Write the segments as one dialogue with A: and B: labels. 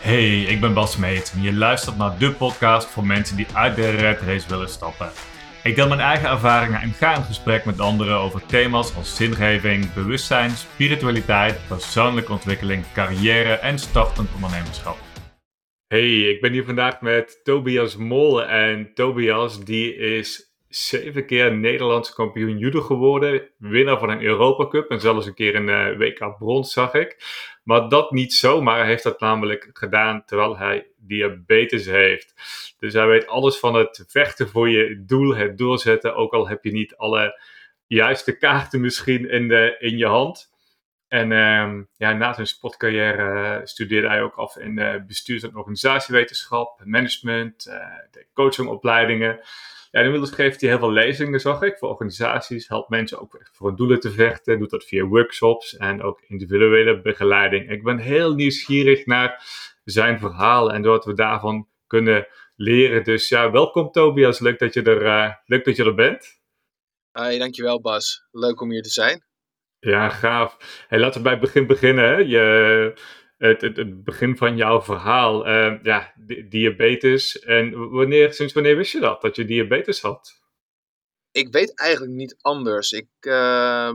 A: Hey, ik ben Bas Meet en je luistert naar de podcast voor mensen die uit de red race willen stappen. Ik deel mijn eigen ervaringen en ga in gesprek met anderen over thema's als zingeving, bewustzijn, spiritualiteit, persoonlijke ontwikkeling, carrière en startend ondernemerschap. Hey, ik ben hier vandaag met Tobias Mol en Tobias die is zeven keer Nederlands kampioen judo geworden. Winnaar van een Europa Cup en zelfs een keer een uh, WK brons zag ik. Maar dat niet zomaar. Hij heeft dat namelijk gedaan terwijl hij diabetes heeft. Dus hij weet alles van het vechten voor je doel, het doorzetten. Ook al heb je niet alle juiste kaarten misschien in, de, in je hand. En uh, ja, na zijn sportcarrière uh, studeerde hij ook af in uh, bestuurs- en organisatiewetenschap, management, uh, coachingopleidingen. Ja, inmiddels geeft hij heel veel lezingen, zag ik, voor organisaties. Helpt mensen ook echt voor hun doelen te vechten. Doet dat via workshops en ook individuele begeleiding. Ik ben heel nieuwsgierig naar zijn verhaal en wat we daarvan kunnen leren. Dus ja, welkom Tobias. Leuk dat je er, uh, leuk dat je er bent.
B: Hey, dankjewel Bas. Leuk om hier te zijn.
A: Ja, gaaf. Hey, laten we bij het begin beginnen. Hè. Je, het, het, het, begin van jouw verhaal. Uh, ja, diabetes. En wanneer, sinds wanneer wist je dat, dat je diabetes had?
B: Ik weet eigenlijk niet anders. Ik uh,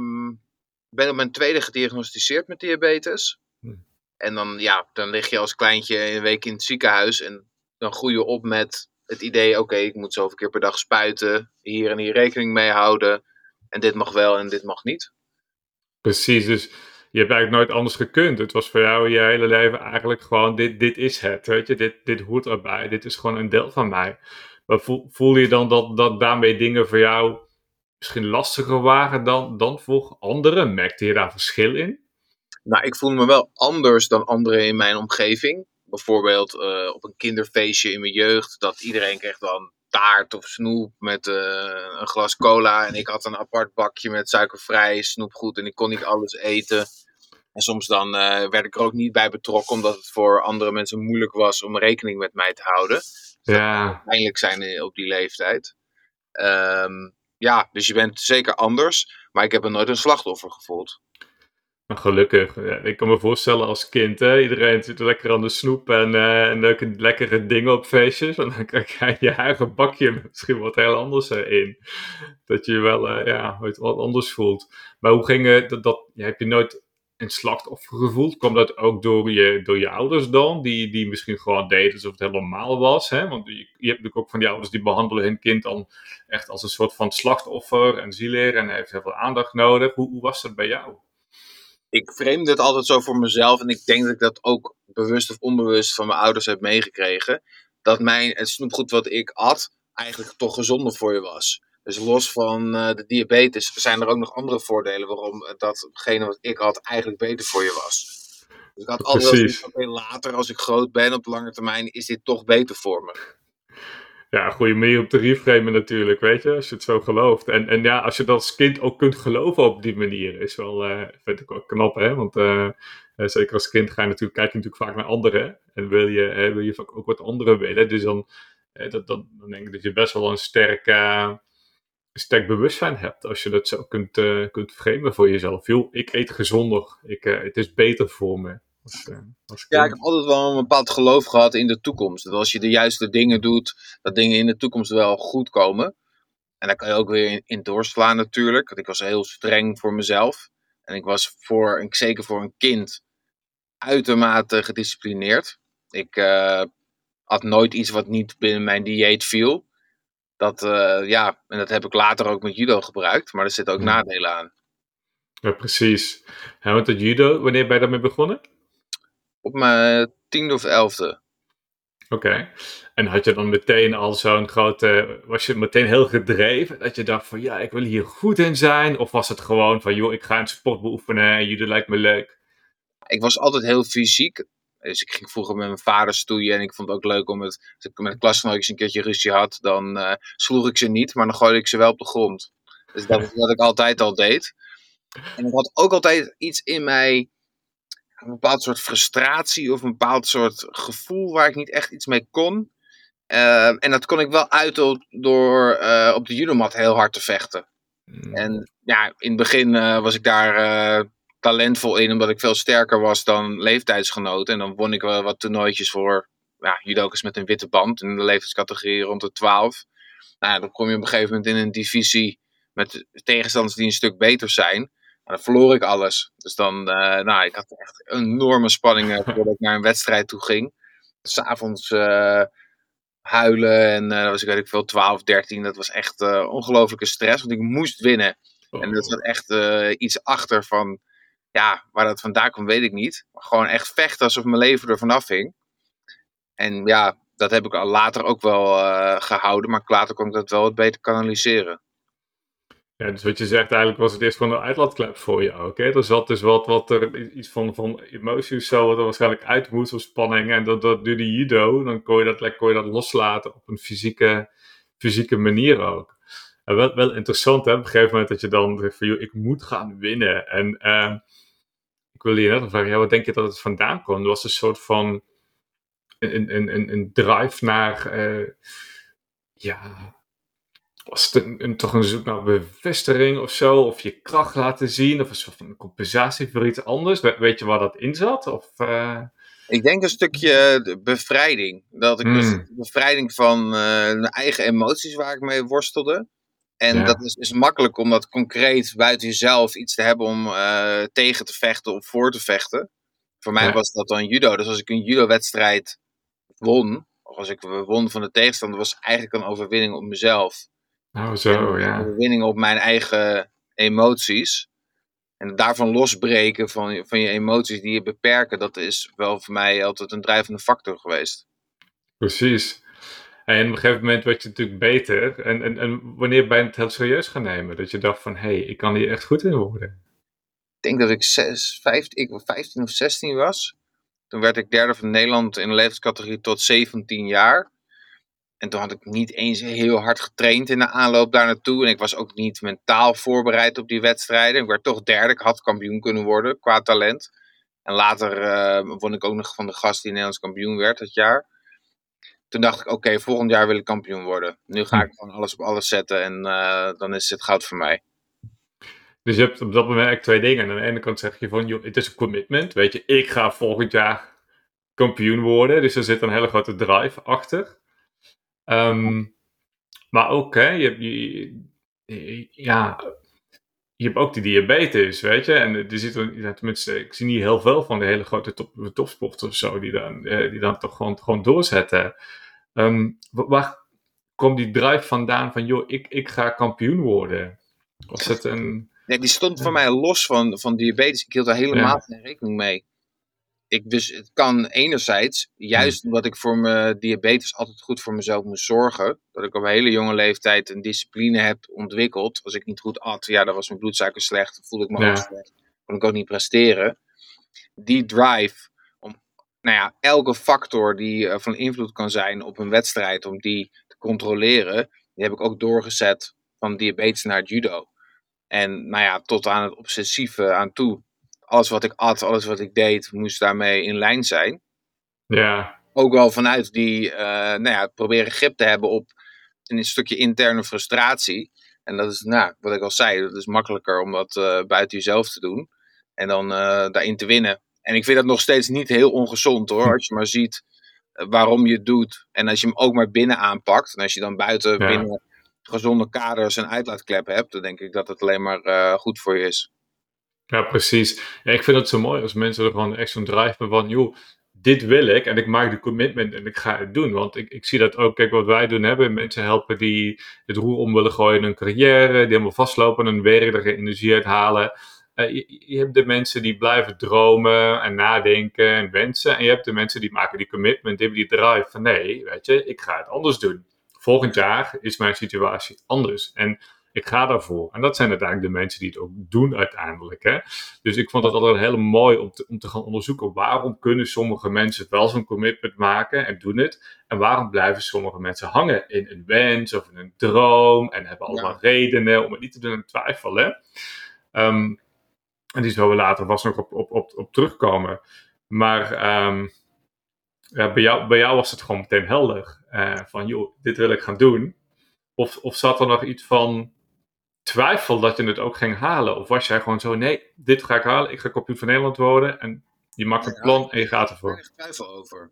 B: ben op mijn tweede gediagnosticeerd met diabetes. Hm. En dan, ja, dan lig je als kleintje een week in het ziekenhuis. En dan groei je op met het idee: oké, okay, ik moet zoveel keer per dag spuiten. Hier en hier rekening mee houden. En dit mag wel en dit mag niet.
A: Precies, dus je hebt eigenlijk nooit anders gekund. Het was voor jou je hele leven eigenlijk gewoon, dit, dit is het, weet je, dit, dit hoort erbij, dit is gewoon een deel van mij. Maar voel, voel je dan dat, dat daarmee dingen voor jou misschien lastiger waren dan, dan voor anderen? Merkte je daar verschil in?
B: Nou, ik voelde me wel anders dan anderen in mijn omgeving. Bijvoorbeeld uh, op een kinderfeestje in mijn jeugd, dat iedereen kreeg dan taart of snoep met uh, een glas cola. En ik had een apart bakje met suikervrij snoepgoed en ik kon niet alles eten. En soms dan uh, werd ik er ook niet bij betrokken, omdat het voor andere mensen moeilijk was om rekening met mij te houden. Dus
A: ja.
B: Pijnlijk zijn op die leeftijd. Um, ja, dus je bent zeker anders, maar ik heb er nooit een slachtoffer gevoeld.
A: Nou, gelukkig. Ja, ik kan me voorstellen als kind, hè, iedereen zit lekker aan de snoep en, uh, en leuke, lekkere dingen op feestjes. En dan krijg je je eigen bakje misschien wat heel anders in. Dat je je wel uh, ja, wat anders voelt. Maar hoe ging het? Dat, dat, heb je nooit een slachtoffer gevoeld? Kwam dat ook door je, door je ouders dan? Die, die misschien gewoon deden alsof het heel normaal was? Hè? Want je, je hebt natuurlijk ook van die ouders die behandelen hun kind dan echt als een soort van slachtoffer en zieleer en heeft heel veel aandacht nodig. Hoe, hoe was dat bij jou?
B: ik vreemde het altijd zo voor mezelf. En ik denk dat ik dat ook bewust of onbewust van mijn ouders heb meegekregen. Dat mijn, het snoepgoed wat ik at, eigenlijk toch gezonder voor je was. Dus los van uh, de diabetes zijn er ook nog andere voordelen waarom datgene wat ik had eigenlijk beter voor je was. Dus ik had altijd wel later als ik groot ben op lange termijn is dit toch beter voor me
A: ja, goede manier om te reframen natuurlijk, weet je, als je het zo gelooft. En, en ja, als je dat als kind ook kunt geloven op die manier, is wel, uh, vind ik wel knap, hè. Want uh, zeker als kind ga je natuurlijk, kijk je natuurlijk vaak naar anderen. En wil je, wil je vaak ook wat anderen willen. Dus dan, dat, dat, dan denk ik dat je best wel een sterk, sterk bewustzijn hebt. Als je dat zo kunt, kunt framen voor jezelf. Joh, ik eet gezonder. Ik, het is beter voor me.
B: Eh, ja, ik heb altijd wel een bepaald geloof gehad in de toekomst. Dat als je de juiste dingen doet, dat dingen in de toekomst wel goed komen. En daar kan je ook weer in, in doorslaan natuurlijk. Want ik was heel streng voor mezelf. En ik was voor, en zeker voor een kind, uitermate gedisciplineerd. Ik uh, had nooit iets wat niet binnen mijn dieet viel. Dat, uh, ja, en dat heb ik later ook met judo gebruikt. Maar er zitten ook nadelen aan.
A: Ja, precies. En want het judo, wanneer ben je daarmee begonnen?
B: op mijn tiende of elfde.
A: Oké. En had je dan meteen al zo'n grote. Was je meteen heel gedreven? Dat je dacht van ja, ik wil hier goed in zijn? Of was het gewoon van joh, ik ga een sport beoefenen en jullie lijkt me leuk?
B: Ik was altijd heel fysiek. Dus ik ging vroeger met mijn vader stoeien en ik vond het ook leuk om het. Als ik met de klasgenootjes een keertje ruzie had, dan uh, sloeg ik ze niet, maar dan gooide ik ze wel op de grond. Dus dat is wat ik altijd al deed. En ik had ook altijd iets in mij een bepaald soort frustratie of een bepaald soort gevoel waar ik niet echt iets mee kon. Ehm, en dat kon ik wel uiten door uh, op de judomat heel hard te vechten. Hmm. En ja, in het begin uh, was ik daar talentvol in, omdat ik veel sterker was dan leeftijdsgenoten. En dan won ik wel wat toernooitjes voor ja, judokas met een witte band in de leeftijdscategorie rond de 12. Nou, dan kom je op een gegeven moment in een divisie met tegenstanders die een stuk beter zijn. Maar dan verloor ik alles. Dus dan, uh, nou, ik had echt enorme spanningen voordat ik naar een wedstrijd toe ging. S'avonds uh, huilen en uh, was ik weet ik veel, 12, 13. Dat was echt ongelofelijke stress, want ik moest winnen. En dat zat echt iets achter van, ja, waar dat vandaan komt weet ik niet. Maar gewoon echt vechten alsof mijn leven er vanaf hing. En ja, dat heb ik al later ook wel uh, gehouden, maar later kon ik dat wel wat beter kanaliseren.
A: Ja, dus wat je zegt, eigenlijk was het eerst gewoon een uitlaatklep voor je ook. Hè? Er zat dus wat, wat er iets van, van emoties zo, wat er waarschijnlijk uit moest of spanning. En dat, dat die judo, dan kon je dat, kon je dat loslaten op een fysieke, fysieke manier ook. En wel, wel interessant hè, op een gegeven moment dat je dan zegt van, ik moet gaan winnen. En uh, ik wil je net vragen, ja, wat denk je dat het vandaan kwam? Er was een soort van een, een, een, een drive naar, uh, ja, was het een, een, toch een zoek naar bevestiging of zo? Of je kracht laten zien? Of een soort van compensatie voor iets anders? weet je waar dat in zat? Of, uh...
B: Ik denk een stukje bevrijding. Dat ik dus hmm. bevrijding van uh, mijn eigen emoties waar ik mee worstelde. En dat is, is makkelijk om dat concreet buiten jezelf iets te hebben om uh, tegen te vechten of voor te vechten. Voor mij was dat dan judo. Dus als ik een judo-wedstrijd won, of als ik won van de tegenstander, was eigenlijk een overwinning op mezelf.
A: Oh, zo, ja.
B: Een overwinning op mijn eigen emoties. En daarvan losbreken van, van je emoties die je beperken, dat is wel voor mij altijd een drijvende factor geweest.
A: Precies. En op een gegeven moment werd je natuurlijk beter. En, en, en wanneer ben je het heel serieus gaan nemen? Dat je dacht van, hé, hey, ik kan hier echt goed in worden.
B: Ik denk dat ik, zes, vijf, ik 15 of 16 was. Toen werd ik derde van Nederland in de levenscategorie tot 17 jaar. En toen had ik niet eens heel hard getraind in de aanloop daar naartoe. En ik was ook niet mentaal voorbereid op die wedstrijden. Ik werd toch derde. Ik had kampioen kunnen worden qua talent. En later uh, won ik ook nog van de gast die Nederlands kampioen werd dat jaar. Toen dacht ik, oké, volgend jaar wil ik kampioen worden. Nu ga hm. ik gewoon alles op alles zetten en uh, dan is het goud voor mij.
A: Dus je hebt op dat moment eigenlijk twee dingen. Aan de ene kant zeg je van, joh, het is een commitment. Weet je, ik ga volgend jaar kampioen worden. Dus er zit een hele grote drive achter. Um, maar ook, hè, je, je, ja, je hebt ook die diabetes, weet je. En er ja, tenminste, ik zie niet heel veel van de hele grote top, topsporters of zo, die dan, eh, die dan toch gewoon, gewoon doorzetten. Um, waar komt die drive vandaan van, joh, ik, ik ga kampioen worden? Was het een...
B: Nee, die stond voor mij los van, van diabetes. Ik hield daar helemaal geen rekening mee. Ik, dus het kan enerzijds, juist hmm. omdat ik voor mijn diabetes altijd goed voor mezelf moest zorgen, dat ik op een hele jonge leeftijd een discipline heb ontwikkeld. Als ik niet goed at, ja, dan was mijn bloedsuiker slecht, voelde ik me ook slecht, kon ik ook niet presteren. Die drive nou ja, elke factor die uh, van invloed kan zijn op een wedstrijd, om die te controleren, die heb ik ook doorgezet van diabetes naar judo. En nou ja, tot aan het obsessieve aan toe. Alles wat ik at, alles wat ik deed, moest daarmee in lijn zijn.
A: Ja.
B: Ook wel vanuit die, uh, nou ja, proberen grip te hebben op een stukje interne frustratie. En dat is, nou, wat ik al zei, dat is makkelijker om dat uh, buiten jezelf te doen. En dan daarin te winnen. En ik vind dat nog steeds niet heel ongezond hoor. Als je maar ziet waarom je het doet. En als je hem ook maar binnen aanpakt. En als je dan buiten binnen gezonde kaders en uitlaatklep hebt, dan denk ik dat het alleen maar uh, goed voor je is.
A: Ja, precies. Ja, ik vind het zo mooi als mensen er gewoon echt zo'n drive hebben van, joh, dit wil ik en ik maak de commitment en ik ga het doen. Want ik, ik zie dat ook, kijk wat wij doen hebben, mensen helpen die het roer om willen gooien in hun carrière, die helemaal vastlopen en hun werk er geen energie uit halen. Uh, je, je, hebt de mensen die blijven dromen en nadenken en wensen. En je hebt de mensen die maken die commitment, die hebben die drive van nee, weet je, ik ga het anders doen volgend jaar is mijn situatie anders. En ik ga daarvoor. En dat zijn uiteindelijk de mensen die het ook doen uiteindelijk. Hè? Dus ik vond dat altijd heel mooi om te, om te gaan onderzoeken. Waarom kunnen sommige mensen wel zo'n commitment maken en doen het? En waarom blijven sommige mensen hangen in een wens of in een droom? En hebben allemaal redenen om het niet te doen en twijfelen. Um, en die zullen we later vast nog op, op, op, op terugkomen. Maar um, ja, bij, jou, bij jou was het gewoon meteen helder. Uh, van, joh, dit wil ik gaan doen. Of, of zat er nog iets van, twijfel dat je het ook ging halen? Of was jij gewoon zo, nee, dit ga ik halen, ik ga kampioen van Nederland worden en je maakt een plan en je gaat ervoor?
B: Ik twijfel over.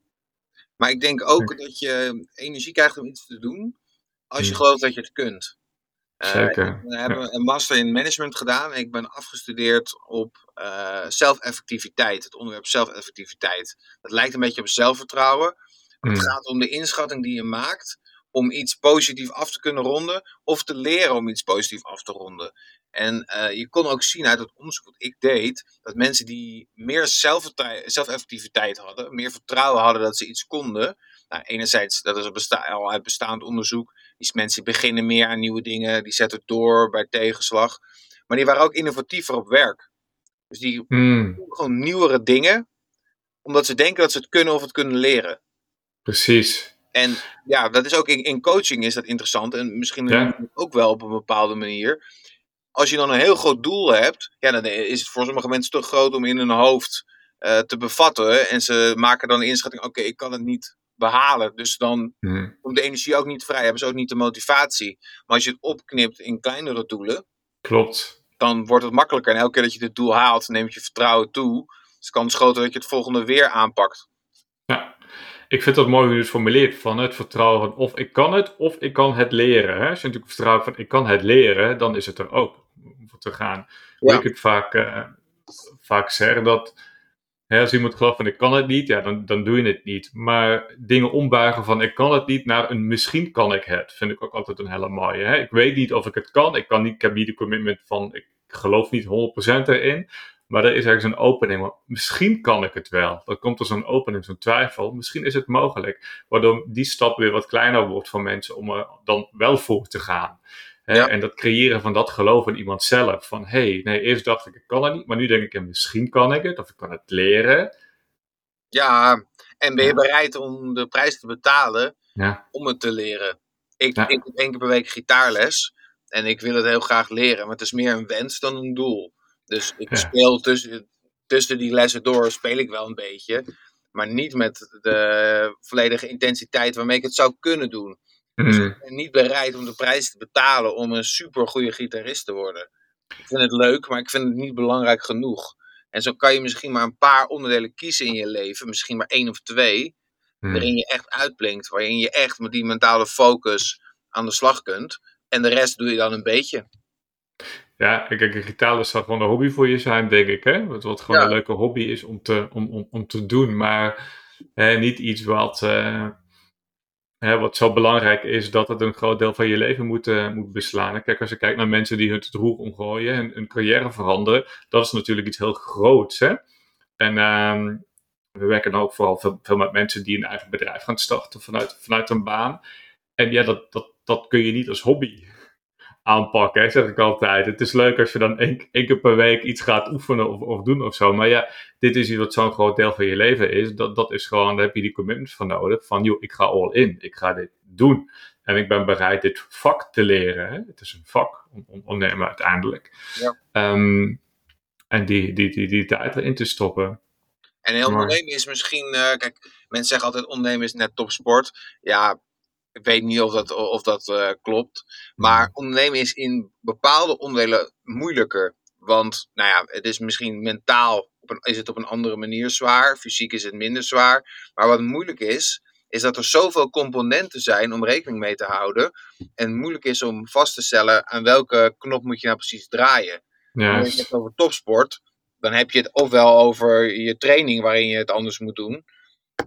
B: Maar ik denk ook dat je energie krijgt om iets te doen als je gelooft dat je het kunt. Uh, Zeker. We hebben een master in management gedaan en ik ben afgestudeerd op uh, zelfeffectiviteit, het onderwerp zelfeffectiviteit. Dat lijkt een beetje op zelfvertrouwen. Het gaat om de inschatting die je maakt om iets positief af te kunnen ronden of te leren om iets positief af te ronden. En uh, je kon ook zien uit het onderzoek wat ik deed, dat mensen die meer zelfeffectiviteit hadden, meer vertrouwen hadden dat ze iets konden. Nou, enerzijds, dat is besta al uit bestaand onderzoek, die mensen beginnen meer aan nieuwe dingen, die zetten door bij tegenslag. Maar die waren ook innovatiever op werk. Dus die hmm. doen gewoon nieuwere dingen, omdat ze denken dat ze het kunnen of het kunnen leren.
A: Precies.
B: En ja, dat is ook in, in coaching is dat interessant. En misschien ook wel op een bepaalde manier. Als je dan een heel groot doel hebt, ja, dan is het voor sommige mensen te groot om in hun hoofd uh, te bevatten. En ze maken dan een inschatting, oké, ik kan het niet behalen. Dus dan hmm. komt de energie ook niet vrij, hebben ze ook niet de motivatie. Maar als je het opknipt in kleinere doelen,
A: klopt.
B: Dan wordt het makkelijker. En elke keer dat je dit doel haalt, neemt je vertrouwen toe. Dus het is groter dat je het volgende weer aanpakt.
A: Ja, ik vind dat mooi hoe je het formuleert van het vertrouwen van of ik kan het of ik kan het leren. Hè? Als je natuurlijk vertrouwen van ik kan het leren, dan is het er ook om te gaan. Hoe ik het vaak, uh, vaak zeg, dat hè, als iemand gelooft van ik kan het niet, ja, dan, dan doe je het niet. Maar dingen ombuigen van ik kan het niet naar een misschien kan ik het, vind ik ook altijd een hele mooie. Hè? Ik weet niet of ik het kan, ik, kan niet, ik heb niet de commitment van ik geloof niet 100% erin. Maar er is ergens een opening. Misschien kan ik het wel. Dan komt er zo'n opening, zo'n twijfel. Misschien is het mogelijk. Waardoor die stap weer wat kleiner wordt voor mensen om er dan wel voor te gaan. En dat creëren van dat geloof in iemand zelf. Van hé, hey, nee, eerst dacht ik ik kan het niet. Maar nu denk ik misschien kan ik het. Of ik kan het leren.
B: Ja, en ben je bereid om de prijs te betalen ja. om het te leren? Ik, ik heb één keer per week gitaarles. En ik wil het heel graag leren. Maar het is meer een wens dan een doel. Dus ik speel tussen, tussen die lessen door, speel ik wel een beetje. Maar niet met de volledige intensiteit waarmee ik het zou kunnen doen. Dus mhm. ik ben niet bereid om de prijs te betalen om een super goede gitarist te worden. Ik vind het leuk, maar ik vind het niet belangrijk genoeg. En zo kan je misschien maar een paar onderdelen kiezen in je leven, misschien maar één of twee, mhm. waarin je echt uitblinkt, waarin je echt met die mentale focus aan de slag kunt. En de rest doe je dan een beetje.
A: Ja, kijk, een gitaar zou gewoon een hobby voor je zijn, denk ik. Hè? Wat, wat gewoon een leuke hobby is om te, om, om, om te doen. Maar hè, niet iets wat, uh, hè, wat zo belangrijk is dat het een groot deel van je leven moet, uh, moet beslaan. Kijk, als je kijkt naar mensen die hun het roer omgooien en hun carrière veranderen, dat is natuurlijk iets heel groots. Hè? En uh, we werken ook vooral veel, veel, met mensen die een eigen bedrijf gaan starten vanuit, vanuit een baan. En ja, dat, dat, dat kun je niet als hobby aanpakken, hè, zeg ik altijd. Het is leuk als je dan één, één keer per week iets gaat oefenen of, of doen of zo. Maar ja, dit is iets wat zo'n groot deel van je leven is. Dat, dat is gewoon, daar heb je die commitment van nodig. Van, joh, ik ga all in. Ik ga dit doen. En ik ben bereid dit vak te leren. Hè. Het is een vak, ondernemen uiteindelijk. Ja. Um, en die, die, die, die tijd erin te stoppen.
B: En heel ondernemen is misschien, uh, kijk, mensen zeggen altijd ondernemen is net topsport. Ja, ik weet niet of dat, of dat uh, klopt. Maar hmm. ondernemen is in bepaalde onderdelen moeilijker. Want nou ja, het is misschien mentaal op een, is het op een andere manier zwaar. Fysiek is het minder zwaar. Maar wat moeilijk is, is dat er zoveel componenten zijn om rekening mee te houden. En moeilijk is om vast te stellen aan welke knop moet je nou precies draaien. Als je het over topsport, dan heb je het ofwel over je training waarin je het anders moet doen.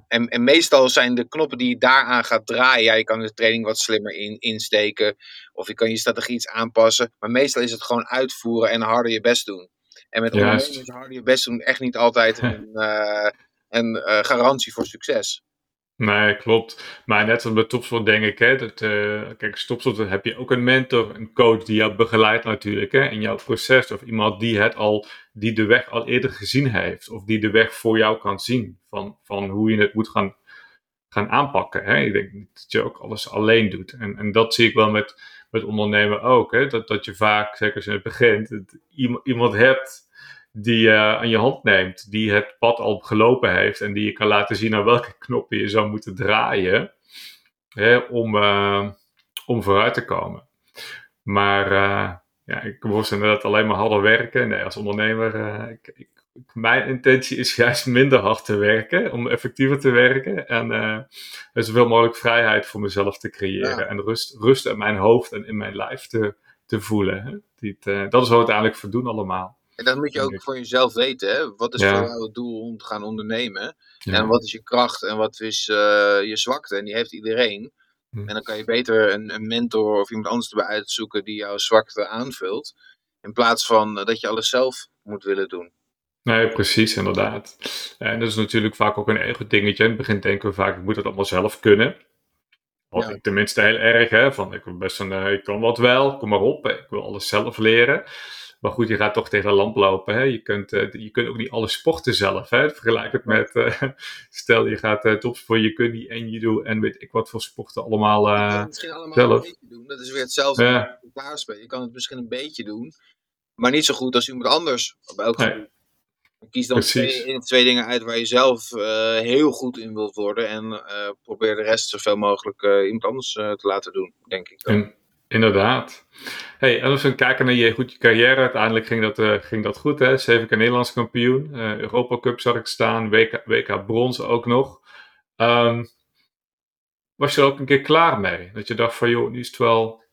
B: En, en meestal zijn de knoppen die je daaraan gaat draaien. Ja, je kan de training wat slimmer in, insteken. Of je kan je strategie iets aanpassen. Maar meestal is het gewoon uitvoeren en harder je best doen. En met is harder je best doen echt niet altijd een, uh, een uh, garantie voor succes.
A: Nee, klopt. Maar net als bij topsport denk ik, hè, dat, uh, kijk, topsport heb je ook een mentor, een coach die jou begeleidt natuurlijk, hè, in jouw proces. Of iemand die het al, die de weg al eerder gezien heeft. Of die de weg voor jou kan zien van, van hoe je het moet gaan, gaan aanpakken. Hè. Ik denk dat je ook alles alleen doet. En, en dat zie ik wel met, met ondernemen ook, hè, dat, dat je vaak, zeker als je het begint, iemand hebt die je aan je hand neemt, die het pad al gelopen heeft en die je kan laten zien aan welke knoppen je zou moeten draaien hè, om, uh, om vooruit te komen. Maar uh, ja, ik moest inderdaad alleen maar harder werken. Nee, als ondernemer, uh, ik, ik, mijn intentie is juist minder hard te werken, om effectiever te werken. En zoveel mogelijk vrijheid voor mezelf te creëren. En rust, rust in mijn hoofd en in mijn lijf te, te voelen. Hè? Die, dat is wat we uiteindelijk verdoen allemaal.
B: En dat moet je ook voor jezelf weten. Hè? Wat is voor jou het doel om te gaan ondernemen? En wat is je kracht en wat is je zwakte? En die heeft iedereen. Hm. En dan kan je beter een, een, mentor of iemand anders erbij uitzoeken die jouw zwakte aanvult. In plaats van eh, dat je alles zelf moet willen doen.
A: Nee, precies, inderdaad. En dat is natuurlijk vaak ook een eigen dingetje. In het begin denken we vaak, ik moet het allemaal zelf kunnen. Wat ik tenminste heel erg, hè, van ik, ben best een, eh, ik kan wat wel, kom maar op, ik wil alles zelf leren. Maar goed, je gaat toch tegen de lamp lopen. Hè? Je, kunt, uh, je kunt ook niet alle sporten zelf. Hè? Vergelijk het met, uh, stel je gaat uh, topsport, je kunt niet en je doet en weet ik wat voor sporten allemaal uh, je
B: misschien allemaal zelf. een beetje doen. Dat is weer hetzelfde ja. Je kan het misschien een beetje doen, maar niet zo goed als iemand anders op elk nee. Kies dan twee, twee, dingen uit waar je zelf heel goed in wilt worden en probeer de rest zoveel mogelijk iemand anders te laten doen, denk ik. Dan.
A: Inderdaad. Hey, en als we kijken naar je, goed, je carrière, uiteindelijk ging dat, uh, ging dat goed, hè? Zeven keer Nederlands kampioen. Uh, Europa Cup zag ik staan, WK, WK brons ook nog. Um, was je er ook een keer klaar mee? Dat je dacht van, joh, nu is het wel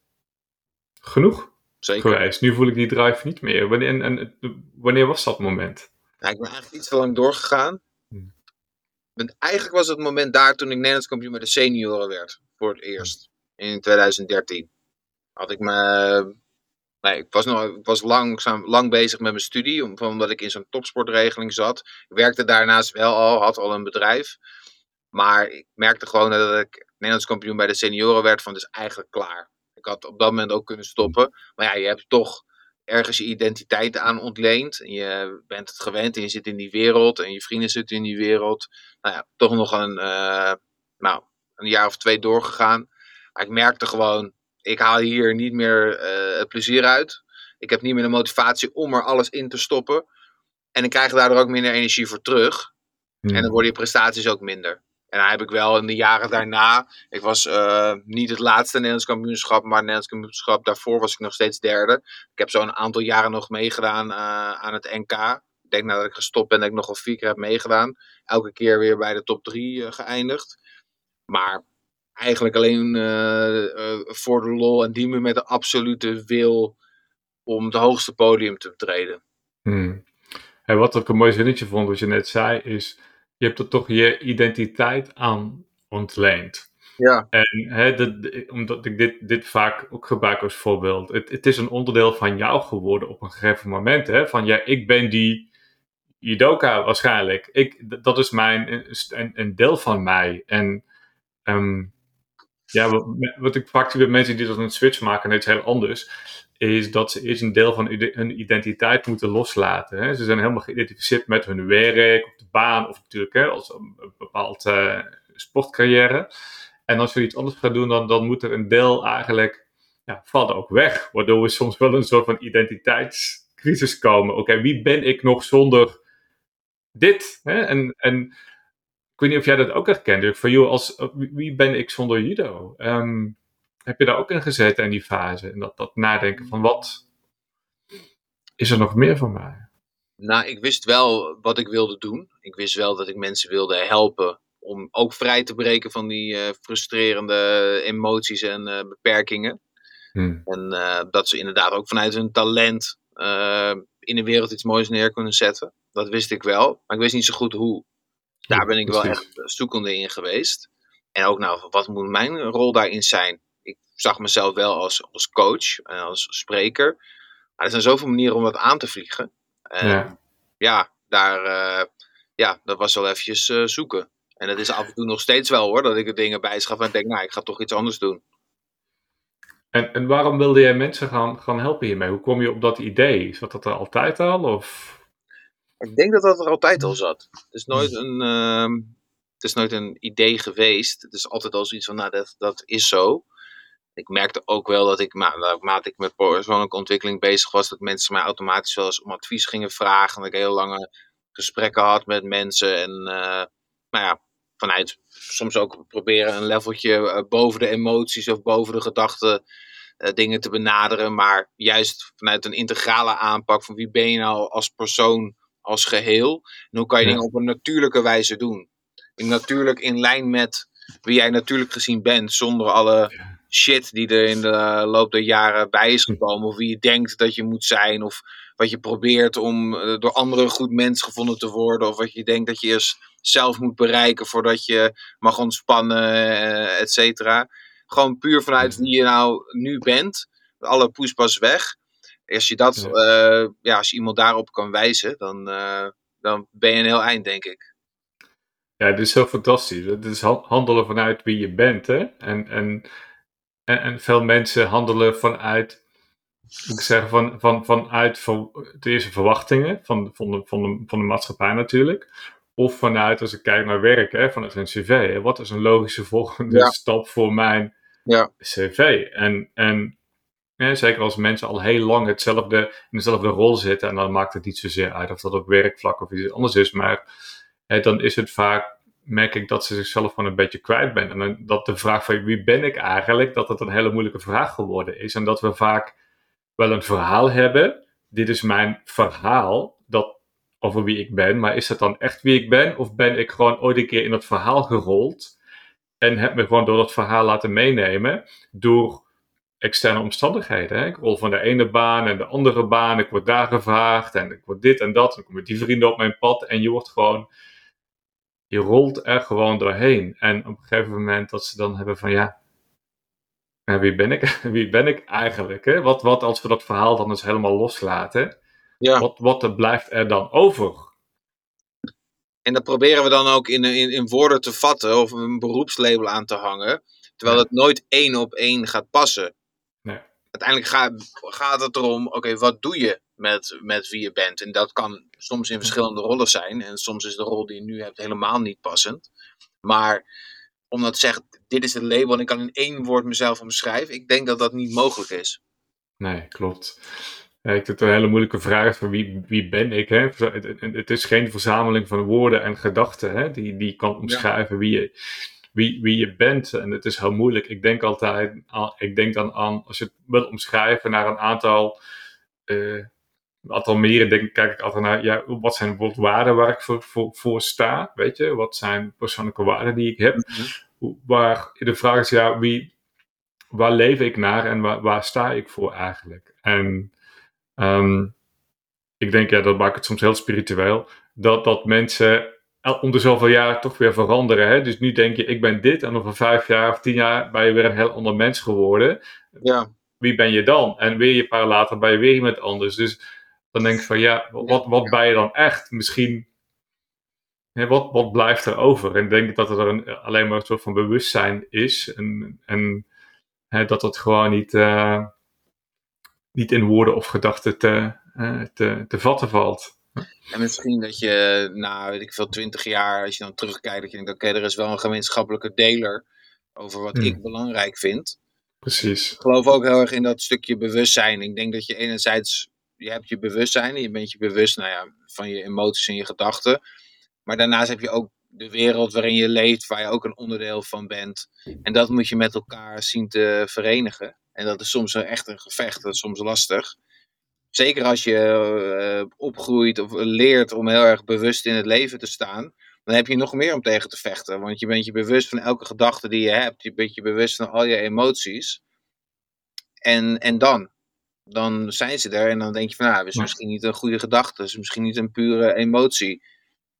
A: genoeg Zeker. geweest. Nu voel ik die drive niet meer. Wanneer, en, en wanneer was dat moment?
B: Ja, ik ben eigenlijk iets te lang doorgegaan. Hmm. Eigenlijk was het moment daar toen ik Nederlands kampioen met de senioren werd. Voor het eerst. In 2013 had ik me. Nee, ik was, nog, ik was lang, lang bezig met mijn studie, omdat ik in zo'n topsportregeling zat. Ik werkte daarnaast wel al, had al een bedrijf. Maar ik merkte gewoon dat ik Nederlands kampioen bij de senioren werd, van dus eigenlijk klaar. Ik had op dat moment ook kunnen stoppen. Maar ja, je hebt toch ergens je identiteit aan ontleend. En je bent het gewend en je zit in die wereld en je vrienden zitten in die wereld. Nou ja, toch nog een, uh, nou, een jaar of twee doorgegaan. Ik merkte gewoon, ik haal hier niet meer uh, het plezier uit. Ik heb niet meer de motivatie om er alles in te stoppen. En ik krijg daardoor ook minder energie voor terug. En dan worden je prestaties ook minder. En dan heb ik wel in de jaren daarna. Ik was uh, niet het laatste Nederlands kampioenschap, maar het Nederlands kampioenschap daarvoor was ik nog steeds derde. Ik heb zo een aantal jaren nog meegedaan uh, aan het NK. Ik denk nadat ik gestopt ben dat ik nog wel vier keer heb meegedaan. Elke keer weer bij de top drie uh, geëindigd. Maar eigenlijk alleen uh, voor de lol en die me met de absolute wil om het hoogste podium te betreden.
A: Hmm. En wat ik een mooi zinnetje vond, wat je net zei, is: je hebt er toch je identiteit aan ontleend.
B: Ja.
A: En hè, omdat ik dit, dit vaak ook gebruik als voorbeeld. Het, het is een onderdeel van jou geworden op een gegeven moment. Hè? Van ja, ik ben die judoka waarschijnlijk. Ik, dat is mijn, een, een deel van mij. En um, ja, wat, ik vaak zie bij mensen die dat een switch maken en iets heel anders, is dat ze eerst een deel van hun identiteit moeten loslaten. Hè. Ze zijn helemaal geïdentificeerd met hun werk, op de baan of natuurlijk hè, als een, bepaald uh, sportcarrière. En als je iets anders gaat doen, dan, dan moet er een deel eigenlijk ja, valt ook weg. Waardoor we soms wel een soort van identiteitscrisis komen. Oké, wie ben ik nog zonder dit? Hè? En, en weet niet of jij dat ook herkent. Van joh, als, wie ben ik zonder judo? Ehm, heb je daar ook in gezeten in die fase? En dat, dat nadenken van wat is er nog meer van mij?
B: Nou, ik wist wel wat ik wilde doen. Ik wist wel dat ik mensen wilde helpen om ook vrij te breken van die uh, frustrerende emoties en uh, beperkingen. Hmm. En uh, dat ze inderdaad ook vanuit hun talent in de wereld iets moois neer kunnen zetten. Dat wist ik wel, maar ik wist niet zo goed hoe. Daar ben ik wel echt zoekende in geweest. En ook nou, wat moet mijn rol daarin zijn? Ik zag mezelf wel als, als coach en als spreker. Maar er zijn zoveel manieren om dat aan te vliegen. En ja, ja daar uh, ja, dat was wel eventjes uh, zoeken. En dat is af en toe nog steeds wel hoor, dat ik er dingen bijschaf en denk, nou, ik ga toch iets anders doen.
A: En, en waarom wilde jij mensen gaan, gaan helpen hiermee? Hoe kom je op dat idee? Zat dat er altijd al? Of
B: ik denk dat dat er altijd al zat. Het is nooit een, uh, het is nooit een idee geweest. Het is altijd al zoiets van, nou, dat, dat is zo. Ik merkte ook wel dat ik, nou, naarmate ik met persoonlijke ontwikkeling bezig was, dat mensen mij automatisch wel eens om advies gingen vragen. Dat ik heel lange gesprekken had met mensen. En uh, nou ja, vanuit soms ook proberen een leveltje uh, boven de emoties of boven de gedachten eh, dingen te benaderen, maar juist vanuit een integrale aanpak van wie ben je nou als persoon, als geheel. En hoe kan je dingen op een natuurlijke wijze doen. natuurlijk in lijn met wie jij natuurlijk gezien bent, zonder alle shit die er in de loop der jaren bij is gekomen. Of wie je denkt dat je moet zijn. Of wat je probeert om eh, door anderen goed mens gevonden te worden. Of wat je denkt dat je eerst zelf moet bereiken voordat je mag ontspannen, uh, et cetera. Gewoon puur vanuit wie je nou nu bent. Alle poespas weg. Als je, dat, ja. Uh, ja. als je iemand daarop kan wijzen, dan, dan ben je een heel eind, denk ik.
A: Ja, dit is zo fantastisch. Het is handelen vanuit wie je bent. Hè? En, en, en, veel mensen handelen vanuit, moet ik zeggen, van, van, vanuit van, de eerste verwachtingen van, van, de, van, de, van de maatschappij natuurlijk. Of vanuit, als ik kijk naar werk, hè, vanuit een cv. Hè? Wat is een logische volgende stap voor mijn ja. cv? En, en ja, zeker als mensen al heel lang hetzelfde, in dezelfde rol zitten. En dan maakt het niet zozeer uit of dat op werkvlak of iets anders is. Maar dan is het vaak, merk ik dat ze zichzelf gewoon een beetje kwijt ben. En dat de vraag van wie ben ik eigenlijk, dat het een hele moeilijke vraag geworden is. En dat we vaak wel een verhaal hebben. Dit is mijn verhaal dat, over wie ik ben. Maar is het dan echt wie ik ben? Of ben ik gewoon ooit een keer in dat verhaal gerold? En heb me gewoon door dat verhaal laten meenemen. Door externe omstandigheden. Hè? Ik rol van de ene baan en de andere baan. Ik word daar gevraagd en ik word dit en dat. En dan komen die vrienden op mijn pad. En je wordt gewoon je rolt er gewoon doorheen. En op een gegeven moment dat ze dan hebben van ja, wie ben ik, wie ben ik eigenlijk? Hè? Wat, wat als we dat verhaal dan eens helemaal loslaten? Ja. Wat, wat blijft er dan over?
B: En dat proberen we dan ook in, in, in woorden te vatten of een beroepslabel aan te hangen. Terwijl het nooit één op één gaat passen. Uiteindelijk gaat, gaat het erom, oké, wat doe je met, met wie je bent? En dat kan soms in verschillende rollen zijn. En soms is de rol die je nu hebt helemaal niet passend. Maar om dat te zeggen, dit is het label en ik kan in één woord mezelf omschrijven. Ik denk dat dat niet mogelijk is.
A: Nee, klopt. Ja, ik vind het een hele moeilijke vraag van wie, wie ben ik? Hè? Het, is geen verzameling van woorden en gedachten hè? Die, die kan omschrijven wie, je, wie, wie je bent. En het is heel moeilijk. Ik denk altijd, ik denk dan aan, als je het wil omschrijven, naar een aantal uh, aantal meren denk, kijk ik altijd naar, ja, wat zijn bijvoorbeeld waarden waar ik voor, voor, voor sta, weet je? Wat zijn persoonlijke waarden die ik heb? Mhm. Waar de vraag is, ja, wie, waar leef ik naar en waar, waar sta ik voor eigenlijk? En um, ik denk, ja, dat maakt het soms heel spiritueel, dat, dat mensen om de zoveel jaar toch weer veranderen. Hè? Dus nu denk je, ik ben dit, en over vijf jaar of tien jaar ben je weer een heel ander mens geworden. Ja. Wie ben je dan? En weer een paar later ben je weer iemand anders. Dus dan denk ik van ja, wat, wat ben je dan echt? Misschien, hè, wat, wat blijft er over? En denk ik dat er een, alleen maar een soort van bewustzijn is en, en hè, dat het gewoon niet, uh, niet in woorden of gedachten te, uh, te, te vatten valt.
B: En misschien dat je na, weet ik veel, twintig jaar, als je dan terugkijkt, dat je denkt, oké, er is wel een gemeenschappelijke deler over wat hmm. ik belangrijk vind.
A: Precies.
B: Ik geloof ook heel erg in dat stukje bewustzijn. Ik denk dat je enerzijds je hebt je bewustzijn en je bent je bewust nou ja, van je emoties en je gedachten. Maar daarnaast heb je ook de wereld waarin je leeft, waar je ook een onderdeel van bent. En dat moet je met elkaar zien te verenigen. En dat is soms echt een gevecht, dat is soms lastig. Zeker als je uh, opgroeit of leert om heel erg bewust in het leven te staan, dan heb je nog meer om tegen te vechten. Want je bent je bewust van elke gedachte die je hebt. Je bent je bewust van al je emoties. En, en dan? dan zijn ze er en dan denk je van, nou, het is misschien niet een goede gedachte, het is misschien niet een pure emotie.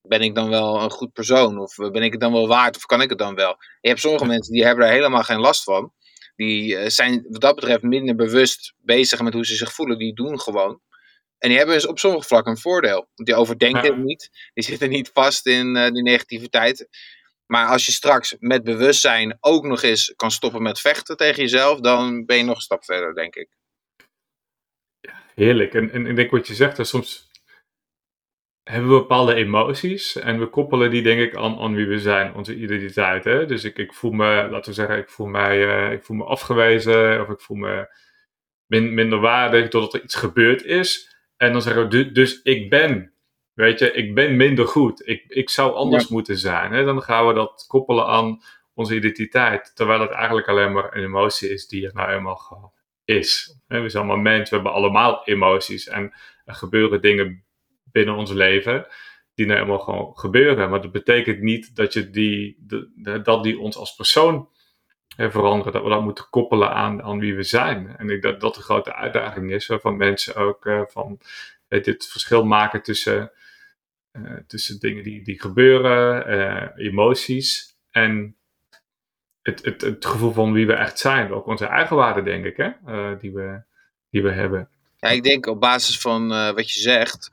B: Ben ik dan wel een goed persoon? Of ben ik het dan wel waard? Of kan ik het dan wel? Je hebt sommige mensen die hebben er helemaal geen last van. Die eh, zijn wat dat betreft minder bewust bezig met hoe ze zich voelen. Die doen gewoon. En die hebben dus op sommige vlakken een voordeel. Want die overdenken het niet. Die zitten niet vast in uh, die negativiteit. Maar als je straks met bewustzijn ook nog eens kan stoppen met vechten tegen jezelf, dan ben je nog een stap verder, denk ik
A: heerlijk. En, en ik denk wat je zegt, dat soms hebben we bepaalde emoties en we koppelen die denk ik aan, aan wie we zijn, onze identiteit. Hè? Dus ik, ik voel me, laten we zeggen, ik voel, mij, uh, ik voel me afgewezen of ik voel me min, minder waardig doordat er iets gebeurd is. En dan zeggen we, dus ik ben, weet je, ik ben minder goed. Ik, ik zou anders moeten zijn. Hè? Dan gaan we dat koppelen aan onze identiteit, terwijl het eigenlijk alleen maar een emotie is die er nou eenmaal is. We zijn allemaal mensen, we hebben allemaal emoties en er gebeuren dingen binnen ons leven die nou helemaal gewoon gebeuren. Maar dat betekent niet dat, je die, de, dat die ons als persoon veranderen. Dat we dat moeten koppelen aan, aan wie we zijn. En ik denk dat dat de grote uitdaging is van mensen ook uh, van dit verschil maken tussen, uh, tussen dingen die, die gebeuren, emoties en het, het, het gevoel van wie we echt zijn. Ook onze eigen waarde, denk ik, hè? die, we, die we hebben.
B: Ja, ik denk op basis van wat je zegt,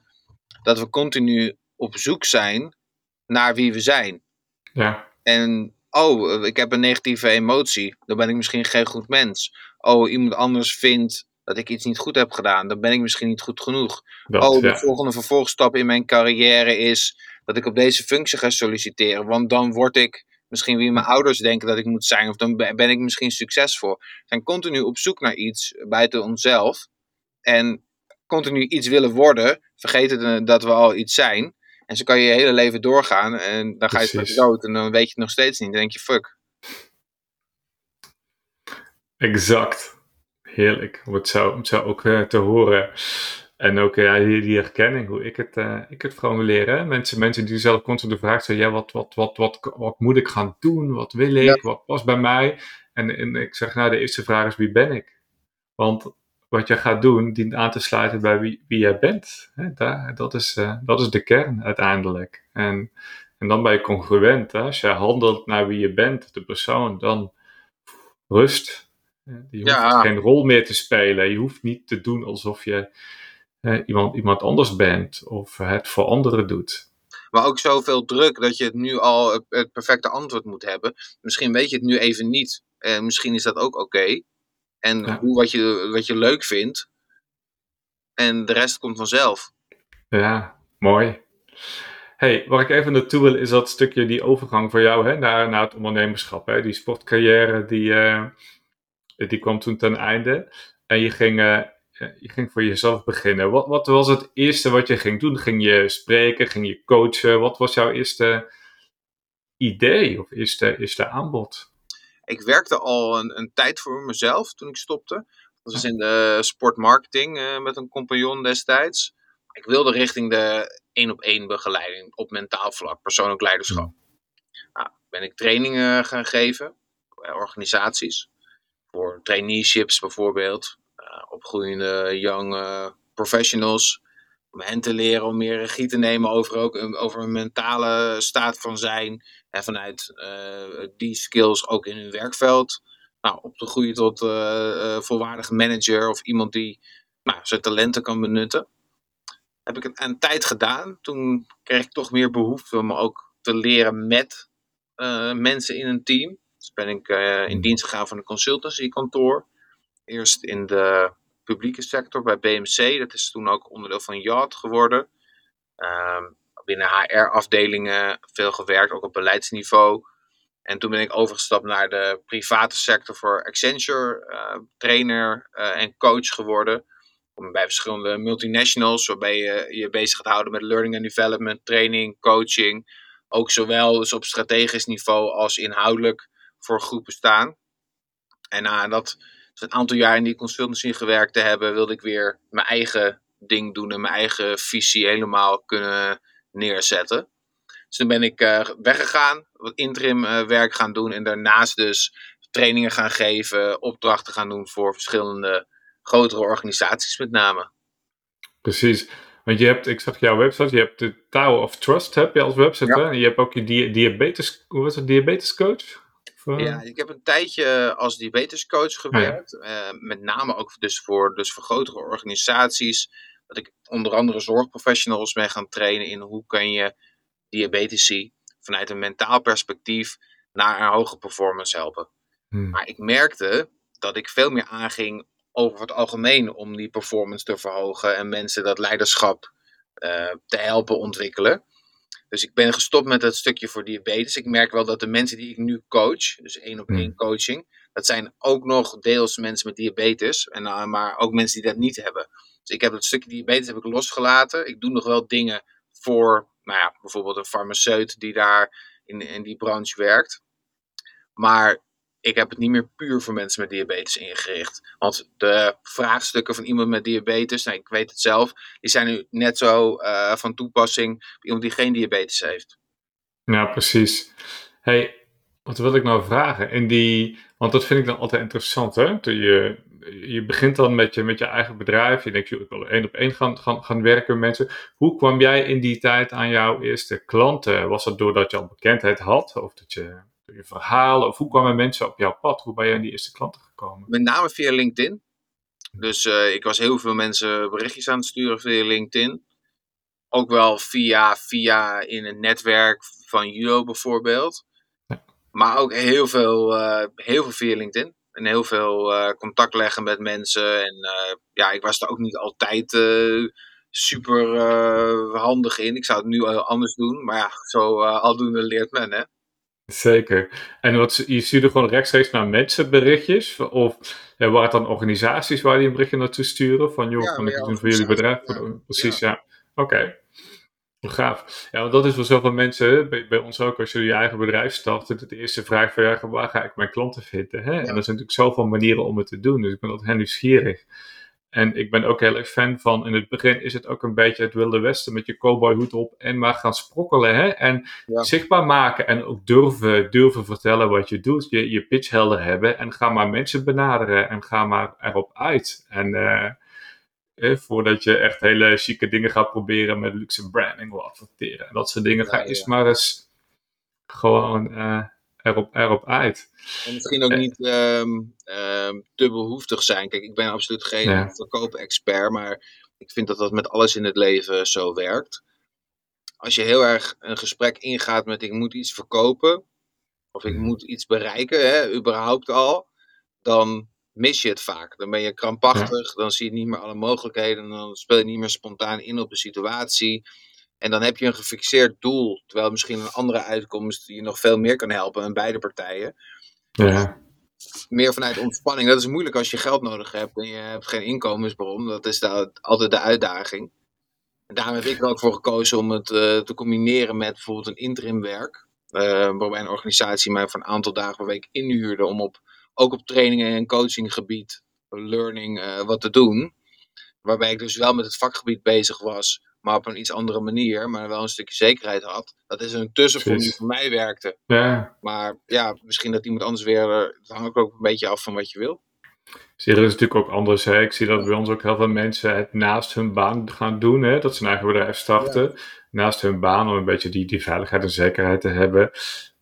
B: dat we continu op zoek zijn naar wie we zijn.
A: Ja.
B: En oh, ik heb een negatieve emotie, dan ben ik misschien geen goed mens. Oh, iemand anders vindt dat ik iets niet goed heb gedaan, dan ben ik misschien niet goed genoeg. oh, de volgende vervolgstap in mijn carrière is dat ik op deze functie ga solliciteren, want dan word ik misschien wie mijn ouders denken dat ik moet zijn, of dan ben ik misschien succesvol. We zijn continu op zoek naar iets buiten onszelf en continu iets willen worden, vergeten dat we al iets zijn. En zo kan je je hele leven doorgaan en dan ga je straks dood en dan weet je het nog steeds niet. Dan denk je, fuck.
A: Exact. Heerlijk om het zo, om het zo ook uh, te horen. En ook ja, die, die herkenning, hoe ik het, uh, ik het leren. Mensen, mensen die zelf constant de vraag stellen, ja, wat, wat, wat, wat, wat moet ik gaan doen? Wat wil ik? Wat past bij mij? En, en ik zeg, nou, de eerste vraag is, wie ben ik? Want wat je gaat doen dient aan te sluiten bij wie, wie jij bent. Hè? Daar, dat, is, uh, dat is de kern uiteindelijk. En, en dan ben je congruent. Hè? Als je handelt naar wie je bent, de persoon, dan rust. Je hoeft ja. geen rol meer te spelen. Je hoeft niet te doen alsof je uh, iemand, iemand anders bent of het voor anderen doet.
B: Maar ook zoveel druk dat je het nu al het, het perfecte antwoord moet hebben. Misschien weet je het nu even niet. En misschien is dat ook oké. En ja. hoe, wat, je, wat je leuk vindt. En de rest komt vanzelf.
A: Ja, mooi. hey, waar ik even naartoe wil, is dat stukje die overgang voor jou hè, naar, naar het ondernemerschap. Hè? Die sportcarrière, die, uh, die kwam toen ten einde. En je ging, uh, je ging voor jezelf beginnen. Wat, wat was het eerste wat je ging doen? Ging je spreken? Ging je coachen? Wat was jouw eerste idee of eerste, eerste aanbod?
B: Ik werkte al een, een tijd voor mezelf toen ik stopte. Dat was in de sportmarketing uh, met een compagnon destijds. Ik wilde richting de één op één begeleiding op mentaal vlak, persoonlijk leiderschap. Nou, ben ik trainingen gaan geven bij organisaties. Voor traineeships bijvoorbeeld. Uh, opgroeiende young professionals. Om hen te leren om meer regie te nemen over, ook, over een mentale staat van zijn. En vanuit uh, die skills ook in hun werkveld nou, op te groeien tot uh, volwaardige manager of iemand die nou, zijn talenten kan benutten. Heb ik het een tijd gedaan. Toen kreeg ik toch meer behoefte om ook te leren met mensen in een team. Dus ben ik in hmm. dienst gegaan van een consultancykantoor. Eerst in de publieke sector bij BMC. Dat is toen ook onderdeel van Yacht geworden. Um, binnen HR-afdelingen veel gewerkt, ook op beleidsniveau. En toen ben ik overgestapt naar de private sector voor Accenture, uh, trainer uh, en coach geworden. Bij verschillende multinationals, waarbij je je bezig gaat houden met learning and development, training, coaching. Ook zowel dus op strategisch niveau als inhoudelijk voor groepen staan. En na dat dus een aantal jaar in die consultancy gewerkt te hebben, wilde ik weer mijn eigen ding doen en mijn eigen visie helemaal kunnen neerzetten. Dus toen ben ik uh, weggegaan, wat interim uh, werk gaan doen en daarnaast dus trainingen gaan geven, opdrachten gaan doen voor verschillende grotere organisaties met name.
A: Precies. Want je hebt, ik zag jouw website, je hebt de Tower of Trust heb je als website. Hè? En je hebt ook je diabetes, hoe was het, diabetescoach?
B: Ja, ik heb een tijdje als diabetescoach gewerkt. Uh, met name ook dus voor, dus voor grotere organisaties dat ik onder andere zorgprofessionals ben gaan trainen in hoe kun je diabetici vanuit een mentaal perspectief naar een hoge performance helpen. Hmm. Maar ik merkte dat ik veel meer aanging over het algemeen om die performance te verhogen en mensen dat leiderschap uh, te helpen ontwikkelen. Dus ik ben gestopt met het stukje voor diabetes. Ik merk wel dat de mensen die ik nu coach, dus één op één hmm. coaching, dat zijn ook nog deels mensen met diabetes, en, uh, maar ook mensen die dat niet hebben. Dus ik heb het stukje diabetes heb ik losgelaten. Ik doe nog wel dingen voor, nou ja, bijvoorbeeld een farmaceut die daar in, in die branche werkt. Maar ik heb het niet meer puur voor mensen met diabetes ingericht. Want de vraagstukken van iemand met diabetes, nou, ik weet het zelf, die zijn nu net zo uh, van toepassing bij iemand die geen diabetes heeft.
A: Ja, precies. Hey, wat wil ik nou vragen? In die, want dat vind ik dan altijd interessant, hè? Je, je begint dan met je, met je eigen bedrijf. Je denkt, ik wil één op één gaan, gaan, gaan werken met mensen. Hoe kwam jij in die tijd aan jouw eerste klanten? Was dat doordat je al bekendheid had? Of dat je je verhalen? Of hoe kwamen mensen op jouw pad? Hoe ben je aan die eerste klanten gekomen?
B: Met name via LinkedIn. Dus uh, ik was heel veel mensen berichtjes aan het sturen via LinkedIn. Ook wel via, via in een netwerk van judo bijvoorbeeld. Ja. Maar ook heel veel, uh, heel veel via LinkedIn. En heel veel uh, contact leggen met mensen. En ja, ik was er ook niet altijd super handig in. Ik zou het nu anders doen. Maar ja, zo aldoende leert men hè.
A: Zeker. En wat, je stuurde gewoon rechtstreeks naar mensen berichtjes? Of ja, waren het dan organisaties waar die een berichtje naartoe sturen? Van joh, ja, kan ik het doen voor jullie bedrijf? Precies, ja. Oké. Okay. Gaaf. Ja, want dat is voor zoveel mensen, bij, bij, ons ook, als je je eigen bedrijf start, de eerste vraag van ja, waar ga ik mijn klanten vinden? Hè? En er zijn natuurlijk zoveel manieren om het te doen, dus ik ben altijd heel nieuwsgierig. En ik ben ook heel erg fan van, in het begin is het ook een beetje het Wilde Westen met je cowboyhoed op en maar gaan sprokkelen hè? en zichtbaar maken en ook durven, durven vertellen wat je doet, je, je pitch helder hebben en ga maar mensen benaderen en ga maar erop uit. En eh, eh, voordat je echt hele chique dingen gaat proberen met luxe branding of adverteren en dat soort dingen, ga eens maar eens gewoon... Uh, erop, erop uit.
B: En misschien ook niet um, te behoeftig zijn. Kijk, ik ben absoluut geen ja. verkoop-expert, maar ik vind dat dat met alles in het leven zo werkt. Als je heel erg een gesprek ingaat met ik moet iets verkopen, of ik mhm. moet iets bereiken, hè, überhaupt al, dan mis je het vaak. Dan ben je krampachtig, dan zie je niet meer alle mogelijkheden, dan speel je niet meer spontaan in op de situatie. En dan heb je een gefixeerd doel, terwijl misschien een andere uitkomst je nog veel meer kan helpen aan beide partijen. Ja. Meer vanuit ontspanning. Dat is moeilijk als je geld nodig hebt en je hebt geen inkomensbron. Dat is de, altijd de uitdaging. En daarom heb ik er ook voor gekozen om het uh, te combineren met bijvoorbeeld een interimwerk. Uh, waarbij een organisatie mij voor een aantal dagen per week inhuurde om op, ook op trainingen en coachinggebied, learning, uh, wat te doen. Waarbij ik dus wel met het vakgebied bezig was, maar op een iets andere manier, maar wel een stukje zekerheid had. Dat is een tussenvorm die voor mij werkte. Ja. Maar ja, misschien dat iemand anders weer, eh, het hangt ook een beetje af van wat je wil.
A: Zie, dat is natuurlijk ook anders. Hè? Ik zie dat bij ons ook heel veel mensen het naast hun baan gaan doen. Hè? Dat ze een eigen bedrijf starten. Naast hun baan om een beetje die, die veiligheid en zekerheid te hebben.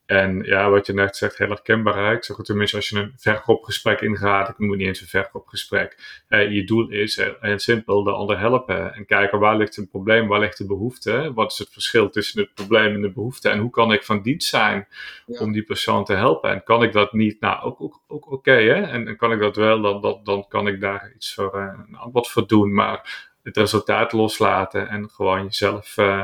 A: En ja, wat je net zegt, heel herkenbaar. Ik zeg het tenminste, als je een verkoopgesprek ingaat, ik noem het niet eens een verkoopgesprek. Eh, je doel is heel simpel, de ander helpen. En kijken waar ligt een probleem, waar ligt de behoefte. Wat is het verschil tussen het probleem en de behoefte? En hoe kan ik van dienst zijn om die persoon te helpen? En kan ik dat niet? Nou, ook, ook, ook oké. hè? En, kan ik dat wel, dan, dan, dan kan ik daar iets voor, uh, een antwoord voor doen. Maar het resultaat loslaten en gewoon jezelf... Uh,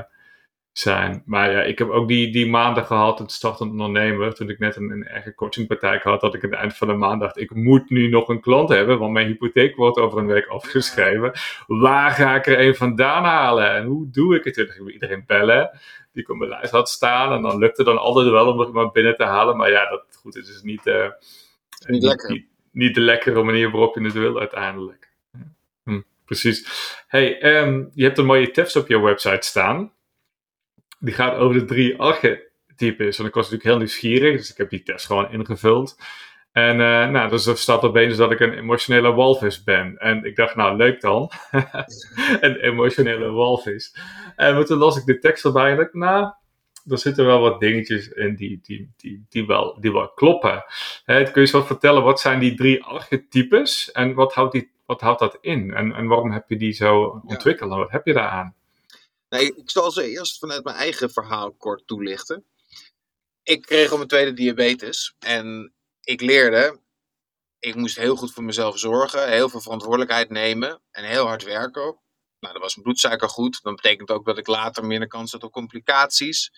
A: zijn. Maar ja, ik heb ook die, die maanden gehad, het startend ondernemer, toen ik net een, een eigen coachingpraktijk had, dat ik aan het eind van de maand dacht, ik moet nu nog een klant hebben, want mijn hypotheek wordt over een week afgeschreven. Waar ga ik er een vandaan halen? En hoe doe ik het? Toen ging iedereen bellen, die ik op mijn lijst had staan, en dan lukte dan altijd wel om er maar binnen te halen. Maar ja, dat goed, het is niet, uh,
B: niet, lekker.
A: Niet, de lekkere manier waarop je het wil uiteindelijk. Hm, precies. Hey, um, je hebt een mooie tips op je website staan die gaat over de drie archetypes. En ik was natuurlijk heel nieuwsgierig, dus ik heb die test gewoon ingevuld. En uh, nou, dus er staat opeens dat ik een emotionele walvis ben. En ik dacht, nou, leuk dan. een emotionele walvis. En toen las ik de tekst erbij en dacht, nou, er zitten wel wat dingetjes in die, die, die, die, wel, die wel kloppen. He, kun je eens wat vertellen, wat zijn die drie archetypes? En wat houdt, die, wat houdt dat in? En, en waarom heb je die zo ontwikkeld? Wat heb je daaraan?
B: Nee, ik zal ze eerst vanuit mijn eigen verhaal kort toelichten. Ik kreeg op mijn tweede diabetes en ik leerde, ik moest heel goed voor mezelf zorgen, heel veel verantwoordelijkheid nemen en heel hard werken. Nou, dan was mijn bloedsuiker goed. Dat betekent ook dat ik later minder kans had op complicaties.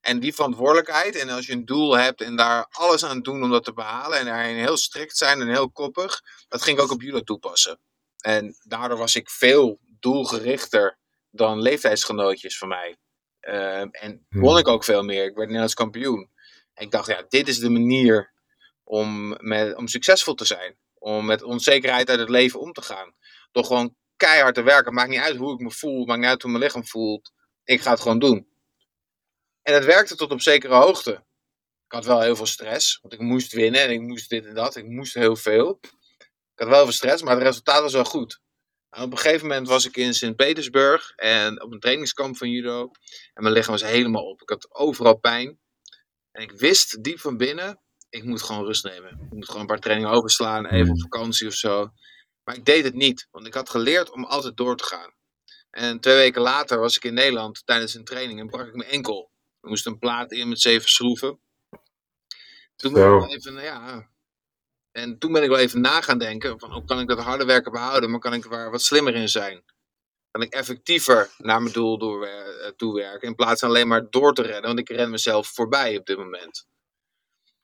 B: En die verantwoordelijkheid, en als je een doel hebt en daar alles aan doen om dat te behalen, en daarin heel strikt zijn en heel koppig, dat ging ik ook op jullie toepassen. En daardoor was ik veel doelgerichter dan leeftijdsgenootjes van mij. Ehm, en hmm. won ik ook veel meer. Ik werd Nederlands kampioen. En ik dacht, ja, dit is de manier om, met, om succesvol te zijn. Om met onzekerheid uit het leven om te gaan. Door gewoon keihard te werken. Maakt niet uit hoe ik me voel. Maakt niet uit hoe mijn lichaam voelt. Ik ga het gewoon doen. En het werkte tot op zekere hoogte. Ik had wel heel veel stress. Want ik moest winnen. En ik moest dit en dat. Ik moest heel veel. Ik had wel veel stress. Maar het resultaat was wel goed. Op een gegeven moment was ik in Sint-Petersburg. En op een trainingskamp van judo. En mijn lichaam was helemaal op. Ik had overal pijn. En ik wist diep van binnen ik moet gewoon rust nemen. Ik moet gewoon een paar trainingen overslaan, even op hmm. vakantie of zo. Maar ik deed het niet, want ik had geleerd om altijd door te gaan. En twee weken later was ik in Nederland tijdens een training en brak ik mijn enkel. Ik moest een plaat in met zeven schroeven. Toen ben ik even, ja. En toen ben ik wel even na gaan denken: van, hoe kan ik dat harde werken behouden, maar kan ik er wat slimmer in zijn? Kan ik effectiever naar mijn doel door, uh, toewerken in plaats van alleen maar door te rennen, want ik ren mezelf voorbij op dit moment.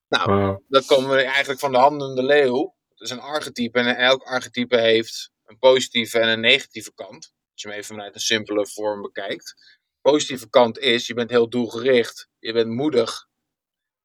B: Nou, wow. dan komen we eigenlijk van de handelende leeuw. Dat is een archetype en elk archetype heeft een positieve en een negatieve kant. Als je hem even vanuit een simpele vorm bekijkt. De positieve kant is, je bent heel doelgericht, je bent moedig,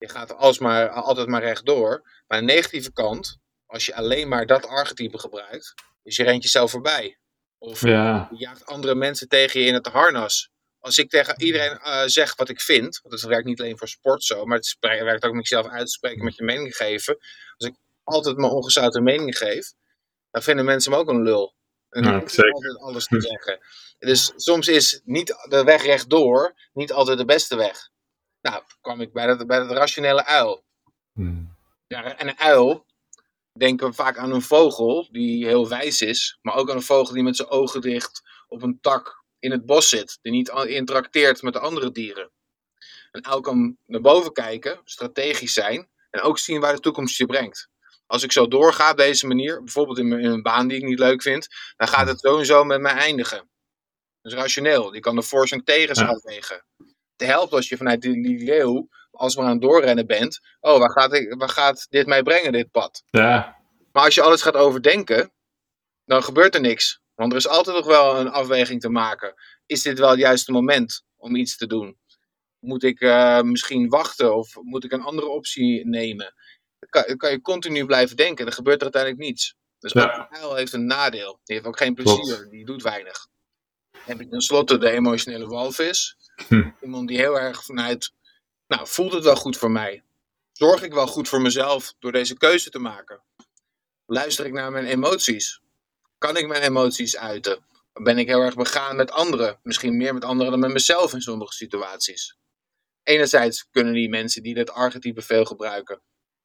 B: je gaat alsmaar, altijd maar rechtdoor. Maar de negatieve kant, als je alleen maar dat archetype gebruikt, is je rent jezelf voorbij. Of je jaagt andere mensen tegen je in het harnas als ik tegen iedereen uh, zeg wat ik vind, want het werkt niet alleen voor sport zo, maar het werkt ook met jezelf uitspreken, met je mening geven. Als ik altijd mijn ongezouten mening geef, dan vinden mensen me ook een lul. En dan moet ik altijd alles te zeggen. Dus soms is niet de weg rechtdoor niet altijd de beste weg. Nou, kwam ik bij dat, bij dat rationele uil. Hmm. Ja, en een uil, denken we vaak aan een vogel die heel wijs is, maar ook aan een vogel die met zijn ogen dicht op een tak in het bos zit, die niet interacteert met de andere dieren. En elk kan naar boven kijken, strategisch zijn en ook zien waar de toekomst je brengt. Als ik zo doorga op deze manier, bijvoorbeeld in, in een baan die ik niet leuk vind, dan gaat het sowieso met mij eindigen. Dus rationeel, die kan de voor's en tegens ja. Het helpt als je vanuit die, leeuw als we aan het doorrennen bent. Oh, waar gaat, ik, waar gaat dit mij brengen, dit pad?
A: Ja.
B: Maar als je alles gaat overdenken, dan gebeurt er niks. Want er is altijd nog wel een afweging te maken. Is dit wel het juiste moment om iets te doen? Moet ik uh, misschien wachten of moet ik een andere optie nemen? Dan kan, kan, je continu blijven denken. Er gebeurt er uiteindelijk niets. Dus ja. een heeft een nadeel. Die heeft ook geen plezier. Die doet weinig. Dan je tenslotte de emotionele walvis. Hm. Iemand die heel erg vanuit, nou, voelt het wel goed voor mij? Zorg ik wel goed voor mezelf door deze keuze te maken? Luister ik naar mijn emoties? Kan ik mijn emoties uiten? Ben ik heel erg begaan met anderen? Misschien meer met anderen dan met mezelf in sommige situaties. Enerzijds kunnen die mensen die dit archetype veel gebruiken,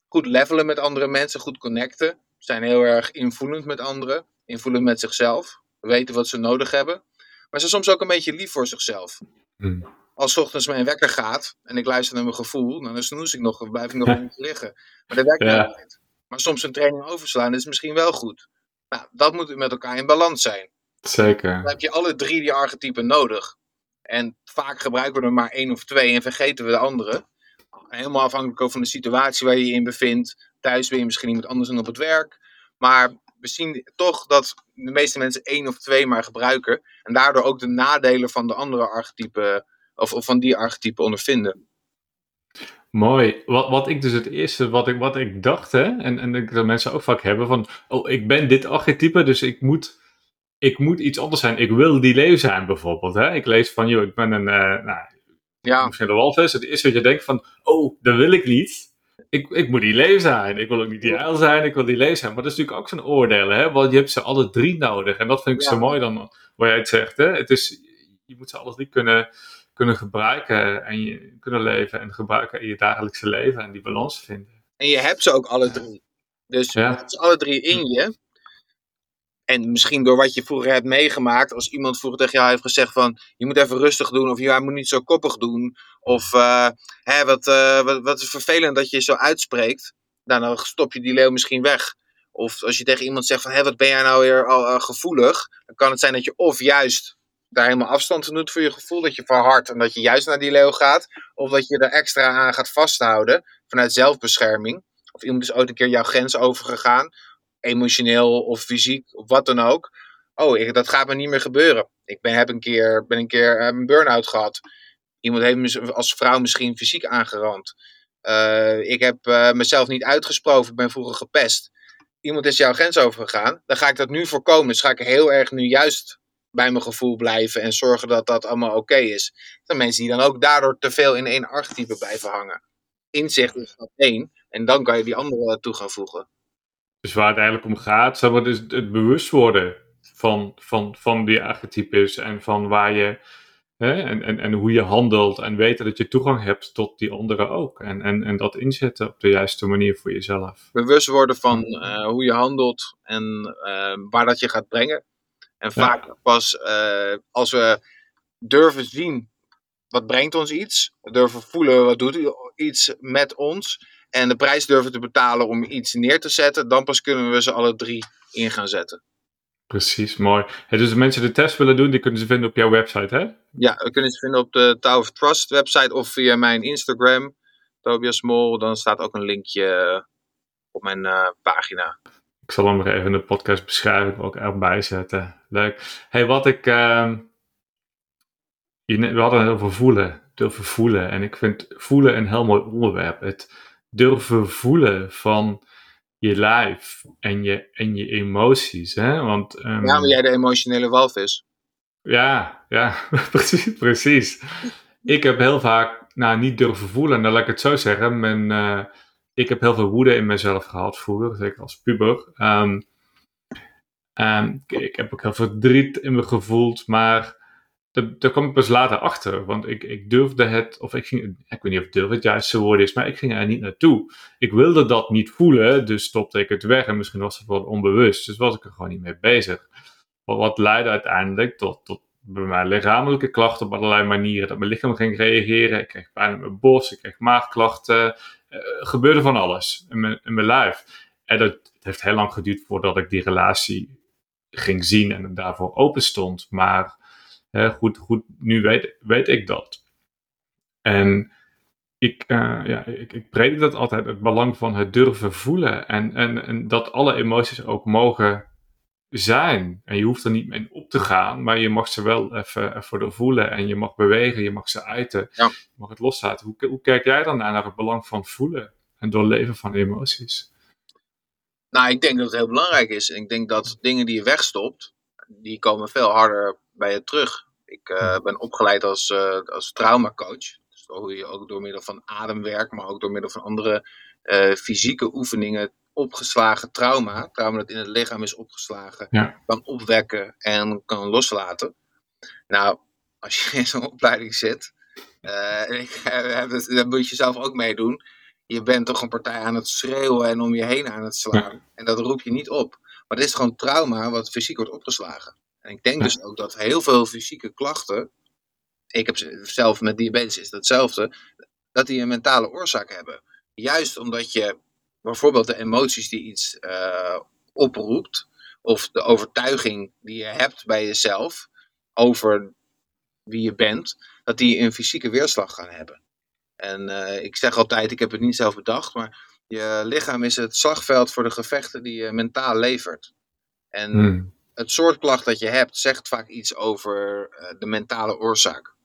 B: goed levelen met andere mensen, goed connecten, zijn heel erg invoelend met anderen, invoelend met zichzelf, weten wat ze nodig hebben, maar zijn soms ook een beetje lief voor zichzelf. Hmm. Als ochtends mijn wekker gaat en ik luister naar mijn gevoel, dan snoes ik nog blijf ik nog even liggen. Maar dat werkt ja. niet. Maar soms een training overslaan is misschien wel goed. Nou, dat moet met elkaar in balans zijn.
A: Zeker.
B: Dan heb je alle drie die archetypen nodig. En vaak gebruiken we er maar één of twee en vergeten we de andere. Helemaal afhankelijk ook van de situatie waar je je in bevindt. Thuis ben je misschien iemand anders dan op het werk. Maar we zien toch dat de meeste mensen één of twee maar gebruiken. En daardoor ook de nadelen van de andere archetypen, of, of van die archetypen ondervinden.
A: Mooi. Wat, wat ik dus het eerste, wat ik, wat ik dacht, hè, en, en dat mensen ook vaak hebben, van, oh, ik ben dit archetype, dus ik moet, ik moet iets anders zijn. Ik wil die leeuw zijn, bijvoorbeeld. Hè. Ik lees van, joh, ik ben een, uh, nou, ja. misschien de walvis. Het eerste wat je denkt van, oh, dat wil ik niet. Ik, ik moet die leeuw zijn. Ik wil ook niet die uil zijn, ik wil die leeuw zijn. Maar dat is natuurlijk ook zo'n oordeel, hè, want je hebt ze alle drie nodig. En dat vind ik zo mooi dan, wat jij het zegt, hè. Het is, je moet ze alle drie kunnen kunnen gebruiken en je kunnen leven en gebruiken in je dagelijkse leven en die balans vinden.
B: En je hebt ze ook alle drie. Dus je hebt ze alle drie in je. En misschien door wat je vroeger hebt meegemaakt, als iemand vroeger tegen jou heeft gezegd van je moet even rustig doen of je moet niet zo koppig doen. Of uh, hè, wat, uh, wat, wat is vervelend dat je zo uitspreekt. Nou, dan stop je die leeuw misschien weg. Of als je tegen iemand zegt van hé, wat ben jij nou weer al uh, gevoelig. Dan kan het zijn dat je of juist daar helemaal afstand van doet voor je gevoel. Dat je verhardt en dat je juist naar die leeuw gaat. Of dat je er extra aan gaat vasthouden vanuit zelfbescherming. Of iemand is ooit een keer jouw grens overgegaan. Emotioneel of fysiek of wat dan ook. Oh, dat gaat me niet meer gebeuren. Ik ben, heb een keer, ben een keer uh, een burn-out gehad. Iemand heeft me als vrouw misschien fysiek aangerand. Eh, ik heb eh, mezelf niet uitgesproken, ben vroeger gepest. Iemand is jouw grens overgegaan. Dan ga ik dat nu voorkomen. Dus ga ik heel erg nu juist bij mijn gevoel blijven en zorgen dat dat allemaal oké is. Zijn mensen die dan ook daardoor te veel in één archetype blijven hangen. Inzicht is dat één. En dan kan je die andere toe gaan voegen.
A: Dus waar het eigenlijk om gaat, zeg maar, is het bewust worden van, van, van die archetypes en van waar je hè, en, en, en hoe je handelt en weten dat je toegang hebt tot die anderen ook. En, en, en dat inzetten op de juiste manier voor jezelf.
B: Bewust worden van uh, hoe je handelt en uh, waar dat je gaat brengen. En vaak ja. pas uh, als we durven zien wat brengt ons iets, durven voelen wat doet iets met ons en de prijs durven te betalen om iets neer te zetten, dan pas kunnen we ze alle drie in gaan zetten.
A: Precies, mooi. Hey, dus als mensen de test willen doen, die kunnen ze vinden op jouw website, hè?
B: Ja, we kunnen ze vinden op de Tower of Trust website of via mijn Instagram, Tobias Mol. Dan staat ook een linkje op mijn uh, pagina.
A: Ik zal hem nog even in de podcast beschrijving ook erbij zetten. Leuk. Hey, wat ik... Uh, we hadden het over voelen, durven voelen. En ik vind voelen een heel mooi onderwerp. Het durven voelen van je lijf en je, en je emoties. Hè? Want, um,
B: ja, maar jij de emotionele walvis.
A: Ja, ja, precies, precies. Ik heb heel vaak, nou niet durven voelen, dan laat ik het zo zeggen. Mijn, uh, ik heb heel veel woede in mezelf gehad vroeger, zeker als puber. Um, um, ik heb ook heel veel verdriet in me gevoeld, maar daar kwam ik pas later achter. Want ik, ik durfde het, of ik ging, ik weet niet of durf het juiste woord is, maar ik ging er niet naartoe. Ik wilde dat niet voelen, dus stopte ik het weg. En misschien was het wel onbewust, dus was ik er gewoon niet mee bezig. Wat, leidde uiteindelijk tot, tot bij mij lichamelijke klachten op allerlei manieren. Dat mijn lichaam ging reageren. Ik kreeg pijn in mijn borst, ik kreeg maagklachten. Uh, gebeurde van alles in mijn, in mijn lijf. En dat, het heeft heel lang geduurd voordat ik die relatie ging zien en daarvoor open stond. Maar Hè, goed, goed, nu weet, weet ik dat. En ik, uh, ja, ik, ik predik dat altijd, het belang van het durven voelen. En, en, en dat alle emoties ook mogen zijn. En je hoeft er niet mee op te gaan, maar je mag ze wel even, even voelen. En je mag bewegen, je mag ze uiten.
B: Ja.
A: Je mag het loslaten. Hoe, hoe kijk jij dan naar het belang van voelen en doorleven van emoties?
B: Nou, ik denk dat het heel belangrijk is. Ik denk dat dingen die je wegstopt, die komen veel harder bij je terug. Ik uh, ben opgeleid als, uh, als traumacoach. Dus hoe je ook door middel van ademwerk, maar ook door middel van andere uh, fysieke oefeningen opgeslagen trauma, trauma dat in het lichaam is opgeslagen,
A: ja.
B: kan opwekken en kan loslaten. Nou, als je in zo'n opleiding zit, dat moet je zelf ook meedoen. Je bent toch een partij aan het schreeuwen en om je heen aan het slaan. Ja. En dat roep je niet op. Maar het is gewoon trauma wat fysiek wordt opgeslagen. En ik denk dus ook dat heel veel fysieke klachten, ik heb zelf met diabetes is hetzelfde, dat die een mentale oorzaak hebben. Juist omdat je bijvoorbeeld de emoties die iets uh, oproept, of de overtuiging die je hebt bij jezelf over wie je bent, dat die een fysieke weerslag gaan hebben. En uh, ik zeg altijd, ik heb het niet zelf bedacht, maar je lichaam is het slagveld voor de gevechten die je mentaal levert. En hmm het soort klacht dat je hebt zegt vaak iets over uh, de mentale oorzaak.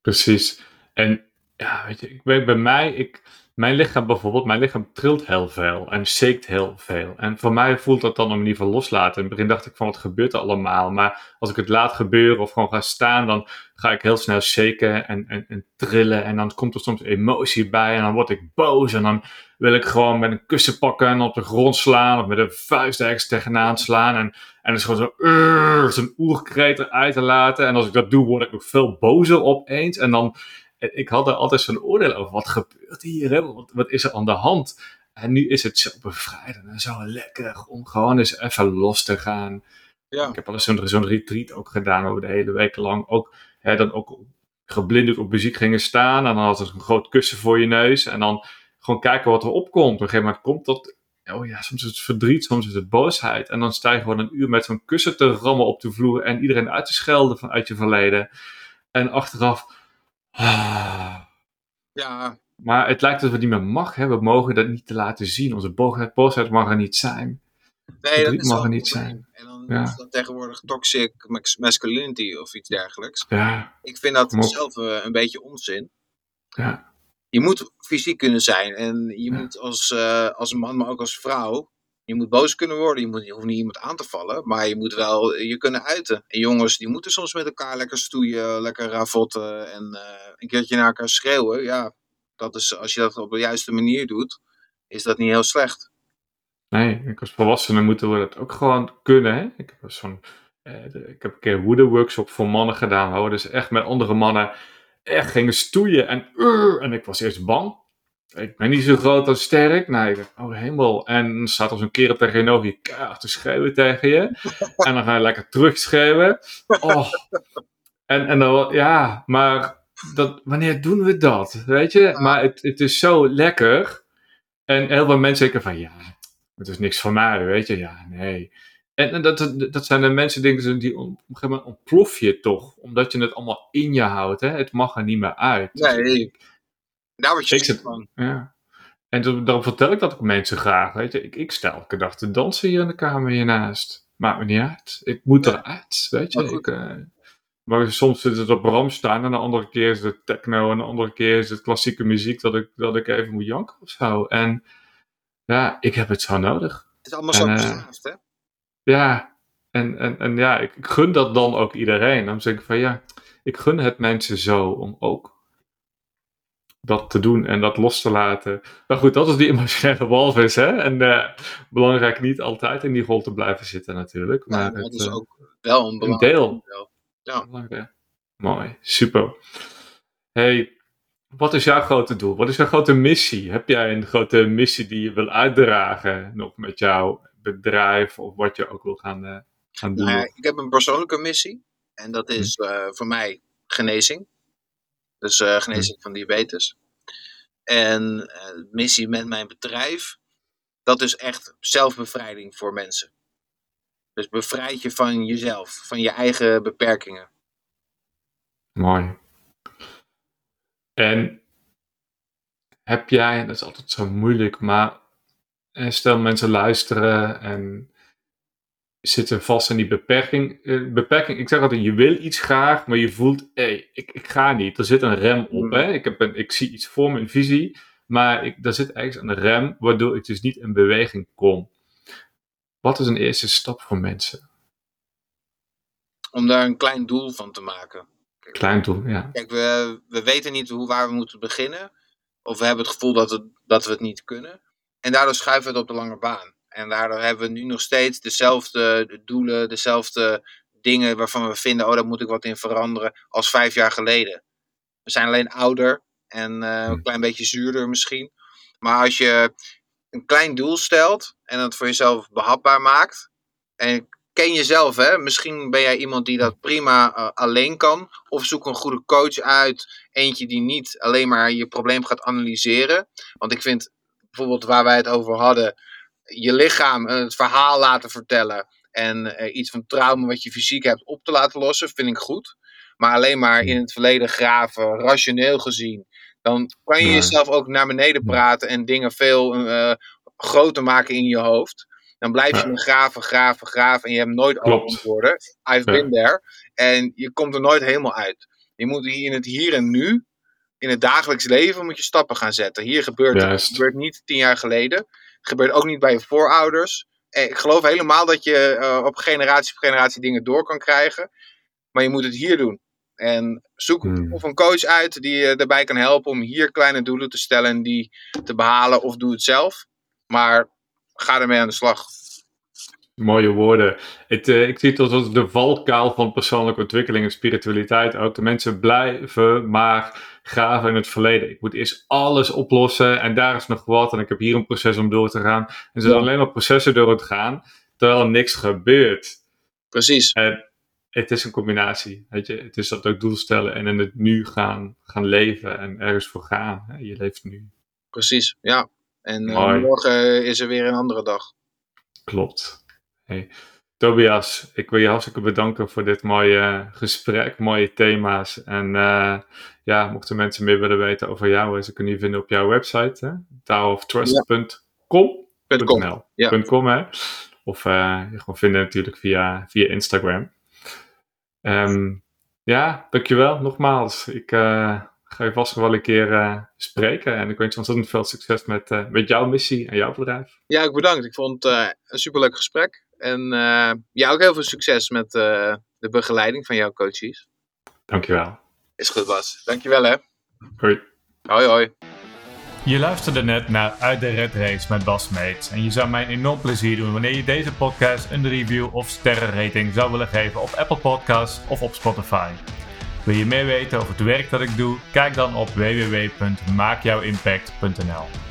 A: Precies. En ja, weet je, ik weet bij mij, ik, mijn lichaam bijvoorbeeld, mijn lichaam trilt heel veel en shakt heel veel. En voor mij voelt dat dan om in ieder geval loslaten. In het begin dacht ik van wat gebeurt er allemaal? Maar als ik het laat gebeuren of gewoon ga staan, dan ga ik heel snel shaken en, en, en trillen. En dan komt er soms emotie bij en dan word ik boos. En dan wil ik gewoon met een kussen pakken en op de grond slaan of met een vuist ergens tegenaan slaan. En, en is gewoon zo, uh, zo'n oerkreet eruit te laten. En als ik dat doe, word ik nog veel bozer opeens. En dan ik had er altijd zo'n oordeel over. Wat gebeurt hier? Hè? Wat, wat, is er aan de hand? En nu is het zo bevrijdend en zo lekker om gewoon eens even los te gaan.
B: Ja.
A: Ik heb al eens zo'n zo'n retreat ook gedaan over de hele week lang. Ook, hè, dan ook geblinddoekt op muziek gingen staan. En dan had er een groot kussen voor je neus. En dan gewoon kijken wat er opkomt. Op een gegeven moment komt dat oh ja, soms is het verdriet, soms is het boosheid. En dan sta je gewoon een uur met zo'n kussen te rammen op de vloer en iedereen uit te schelden vanuit je verleden. En achteraf.
B: Ja.
A: Maar het lijkt alsof het niet meer mag. Hè? We mogen dat niet te laten zien. Onze boosheid mag er niet zijn.
B: Nee, dat
A: mag er niet zijn.
B: En dan ja. is dat tegenwoordig toxic masculinity of iets dergelijks.
A: Ja.
B: Ik vind dat zelf uh, een beetje onzin.
A: Ja.
B: je moet fysiek kunnen zijn. En je moet als, uh, als man, maar ook als vrouw. Je moet boos kunnen worden. Je, moet, hoeft niet iemand aan te vallen. Maar je moet wel je kunnen uiten. En jongens, die moeten soms met elkaar lekker stoeien. Lekker ravotten. En uh, een keertje naar elkaar schreeuwen. Ja, dat is, als je dat op de juiste manier doet, is dat niet heel slecht.
A: Nee, als volwassene moeten we dat ook gewoon kunnen. Hè? Ik, heb zo'n, eh, ik heb een keer woede workshop voor mannen gedaan. We dus echt met andere mannen echt gingen stoeien. En, uh, en ik was eerst bang. Ik ben niet zo groot en sterk. Nee, dacht, oh hemel. En dan staat er zo'n kerel tegenover je keihard te schreeuwen tegen je. En dan ga je lekker terugschreeuwen. Oh. En, en dan, ja, maar dat, wanneer doen we dat? Weet je? Maar het, het is zo lekker. En heel veel mensen denken van, ja, het is niks van mij, weet je? Ja, nee. En, dat, dat zijn de mensen denken die op een gegeven moment ontplof je toch, omdat je het allemaal in je houdt. Hè? Het mag er niet meer uit.
B: Dus nee, daar word je
A: ik van. Ja. En daarom vertel ik dat ook mensen graag. Weet je? Ik, ik sta elke dag te dansen hier in de kamer hiernaast. Maakt me niet uit. Ik moet eruit, weet je. Ik, uh, maar soms zit het op Ramstein en de andere keer is het techno en de andere keer is het klassieke muziek dat ik, dat ik even moet janken of zo. En ja, ik heb het zo nodig.
B: Het is allemaal zo uh, beschaafd, hè?
A: Ja, en, en, en ja, ik, gun dat dan ook iedereen. Dan zeg ik van ja, ik gun het mensen zo om ook dat te doen en dat los te laten. Maar goed, dat is die emotionele walvis, hè? En uh, belangrijk niet altijd in die rol te blijven zitten natuurlijk. Maar
B: ja, dat is ook wel een,
A: een deel. Ja. Mooi, super. Hey, wat is jouw grote doel? Wat is jouw grote missie? Heb jij een grote missie die je wil uitdragen nog met jouw bedrijf of wat je ook wil gaan, uh, gaan doen?
B: Nou ik heb een persoonlijke missie en dat is uh, voor mij genezing. Dus uh, genezing van diabetes. En de missie met mijn bedrijf, dat is echt zelfbevrijding voor mensen. Dus bevrijd je van jezelf, van je eigen beperkingen.
A: Mooi. En heb jij, dat is altijd zo moeilijk, maar eh, stel mensen luisteren en zitten vast in die beperking. Eh, beperking ik zeg altijd, je wil iets graag, maar je voelt, hé, hey, ik, ik ga niet. Er zit een rem op. Hmm. Hè? Ik, heb een, ik zie iets voor mijn visie, maar ik, daar zit ergens een rem, waardoor ik dus niet in beweging kom. Wat is een eerste stap voor mensen?
B: Om daar een klein doel van te maken.
A: Klein doel, ja.
B: Kijk, we, we weten niet hoe, waar we moeten beginnen. Of we hebben het gevoel dat, het, dat we het niet kunnen. En daardoor schuiven we het op de lange baan. En daardoor hebben we nu nog steeds dezelfde doelen, dezelfde dingen waarvan we vinden, oh, daar moet ik wat in veranderen, als vijf jaar geleden. We zijn alleen ouder en uh, een klein beetje zuurder misschien. Maar als je een klein doel stelt en het voor jezelf behapbaar maakt. En ken jezelf, hè? Misschien ben jij iemand die dat prima uh, alleen kan. Of zoek een goede coach uit. Eentje die niet alleen maar je probleem gaat analyseren. Want ik vind bijvoorbeeld waar wij het over hadden. Je lichaam het verhaal laten vertellen. En uh, iets van trauma wat je fysiek hebt op te laten lossen, vind ik goed. Maar alleen maar in het verleden graven, rationeel gezien. Dan kan je jezelf ook naar beneden praten en dingen veel uh, groter maken in je hoofd. Dan blijf je graven, graven, graven en je hebt nooit alle antwoorden. I've been there. En je komt er nooit helemaal uit. Je moet hier in het hier en nu, in het dagelijks leven, moet je stappen gaan zetten. Hier gebeurt het. gebeurt niet tien jaar geleden. Gebeurt ook niet bij je voorouders. En ik geloof helemaal dat je uh, op generatie op generatie dingen door kan krijgen. Maar je moet het hier doen. En zoek hmm. of een coach uit die je erbij kan helpen om hier kleine doelen te stellen en die te behalen. Of doe het zelf. Maar ga ermee aan de slag.
A: Mooie woorden. Het, uh, ik zie het als de valkuil van persoonlijke ontwikkeling en spiritualiteit ook. De mensen blijven maar graven in het verleden. Ik moet eerst alles oplossen en daar is nog wat en ik heb hier een proces om door te gaan. En ze zijn alleen maar processen door het gaan, terwijl er niks gebeurt.
B: Precies.
A: En het is een combinatie. Weet je? Het is dat ook doel stellen en in het nu gaan, gaan leven en ergens voor gaan. Je leeft nu.
B: Precies, ja. En uh, morgen is er weer een andere dag.
A: Klopt. Hey. Tobias, ik wil je hartstikke bedanken voor dit mooie gesprek, mooie thema's. En uh, ja, mochten mensen meer willen weten over jou, ze kunnen je vinden op jouw website.
B: Ja.
A: .com, hè? Of uh, je gewoon vinden natuurlijk via, via Instagram. Um, ja, dankjewel nogmaals. Ik uh, ga je vast wel een keer spreken. En ik wens je ontzettend veel succes met, met jouw missie en jouw bedrijf.
B: Ja, ik bedankt. Ik vond het een superleuk gesprek. En jou ook heel veel succes met de begeleiding van jouw coaches.
A: Dankjewel.
B: Is goed, Bas. Dankjewel, hè.
A: Hoi.
B: Hoi, hoi.
A: Je luisterde net naar Uit de Red Race met Bas Meets. En je zou mij een enorm plezier doen wanneer je deze podcast een review of sterrenrating zou willen geven op Apple Podcasts of op Spotify. Wil je meer weten over het werk dat ik doe? Kijk dan op www.maakjouwimpact.nl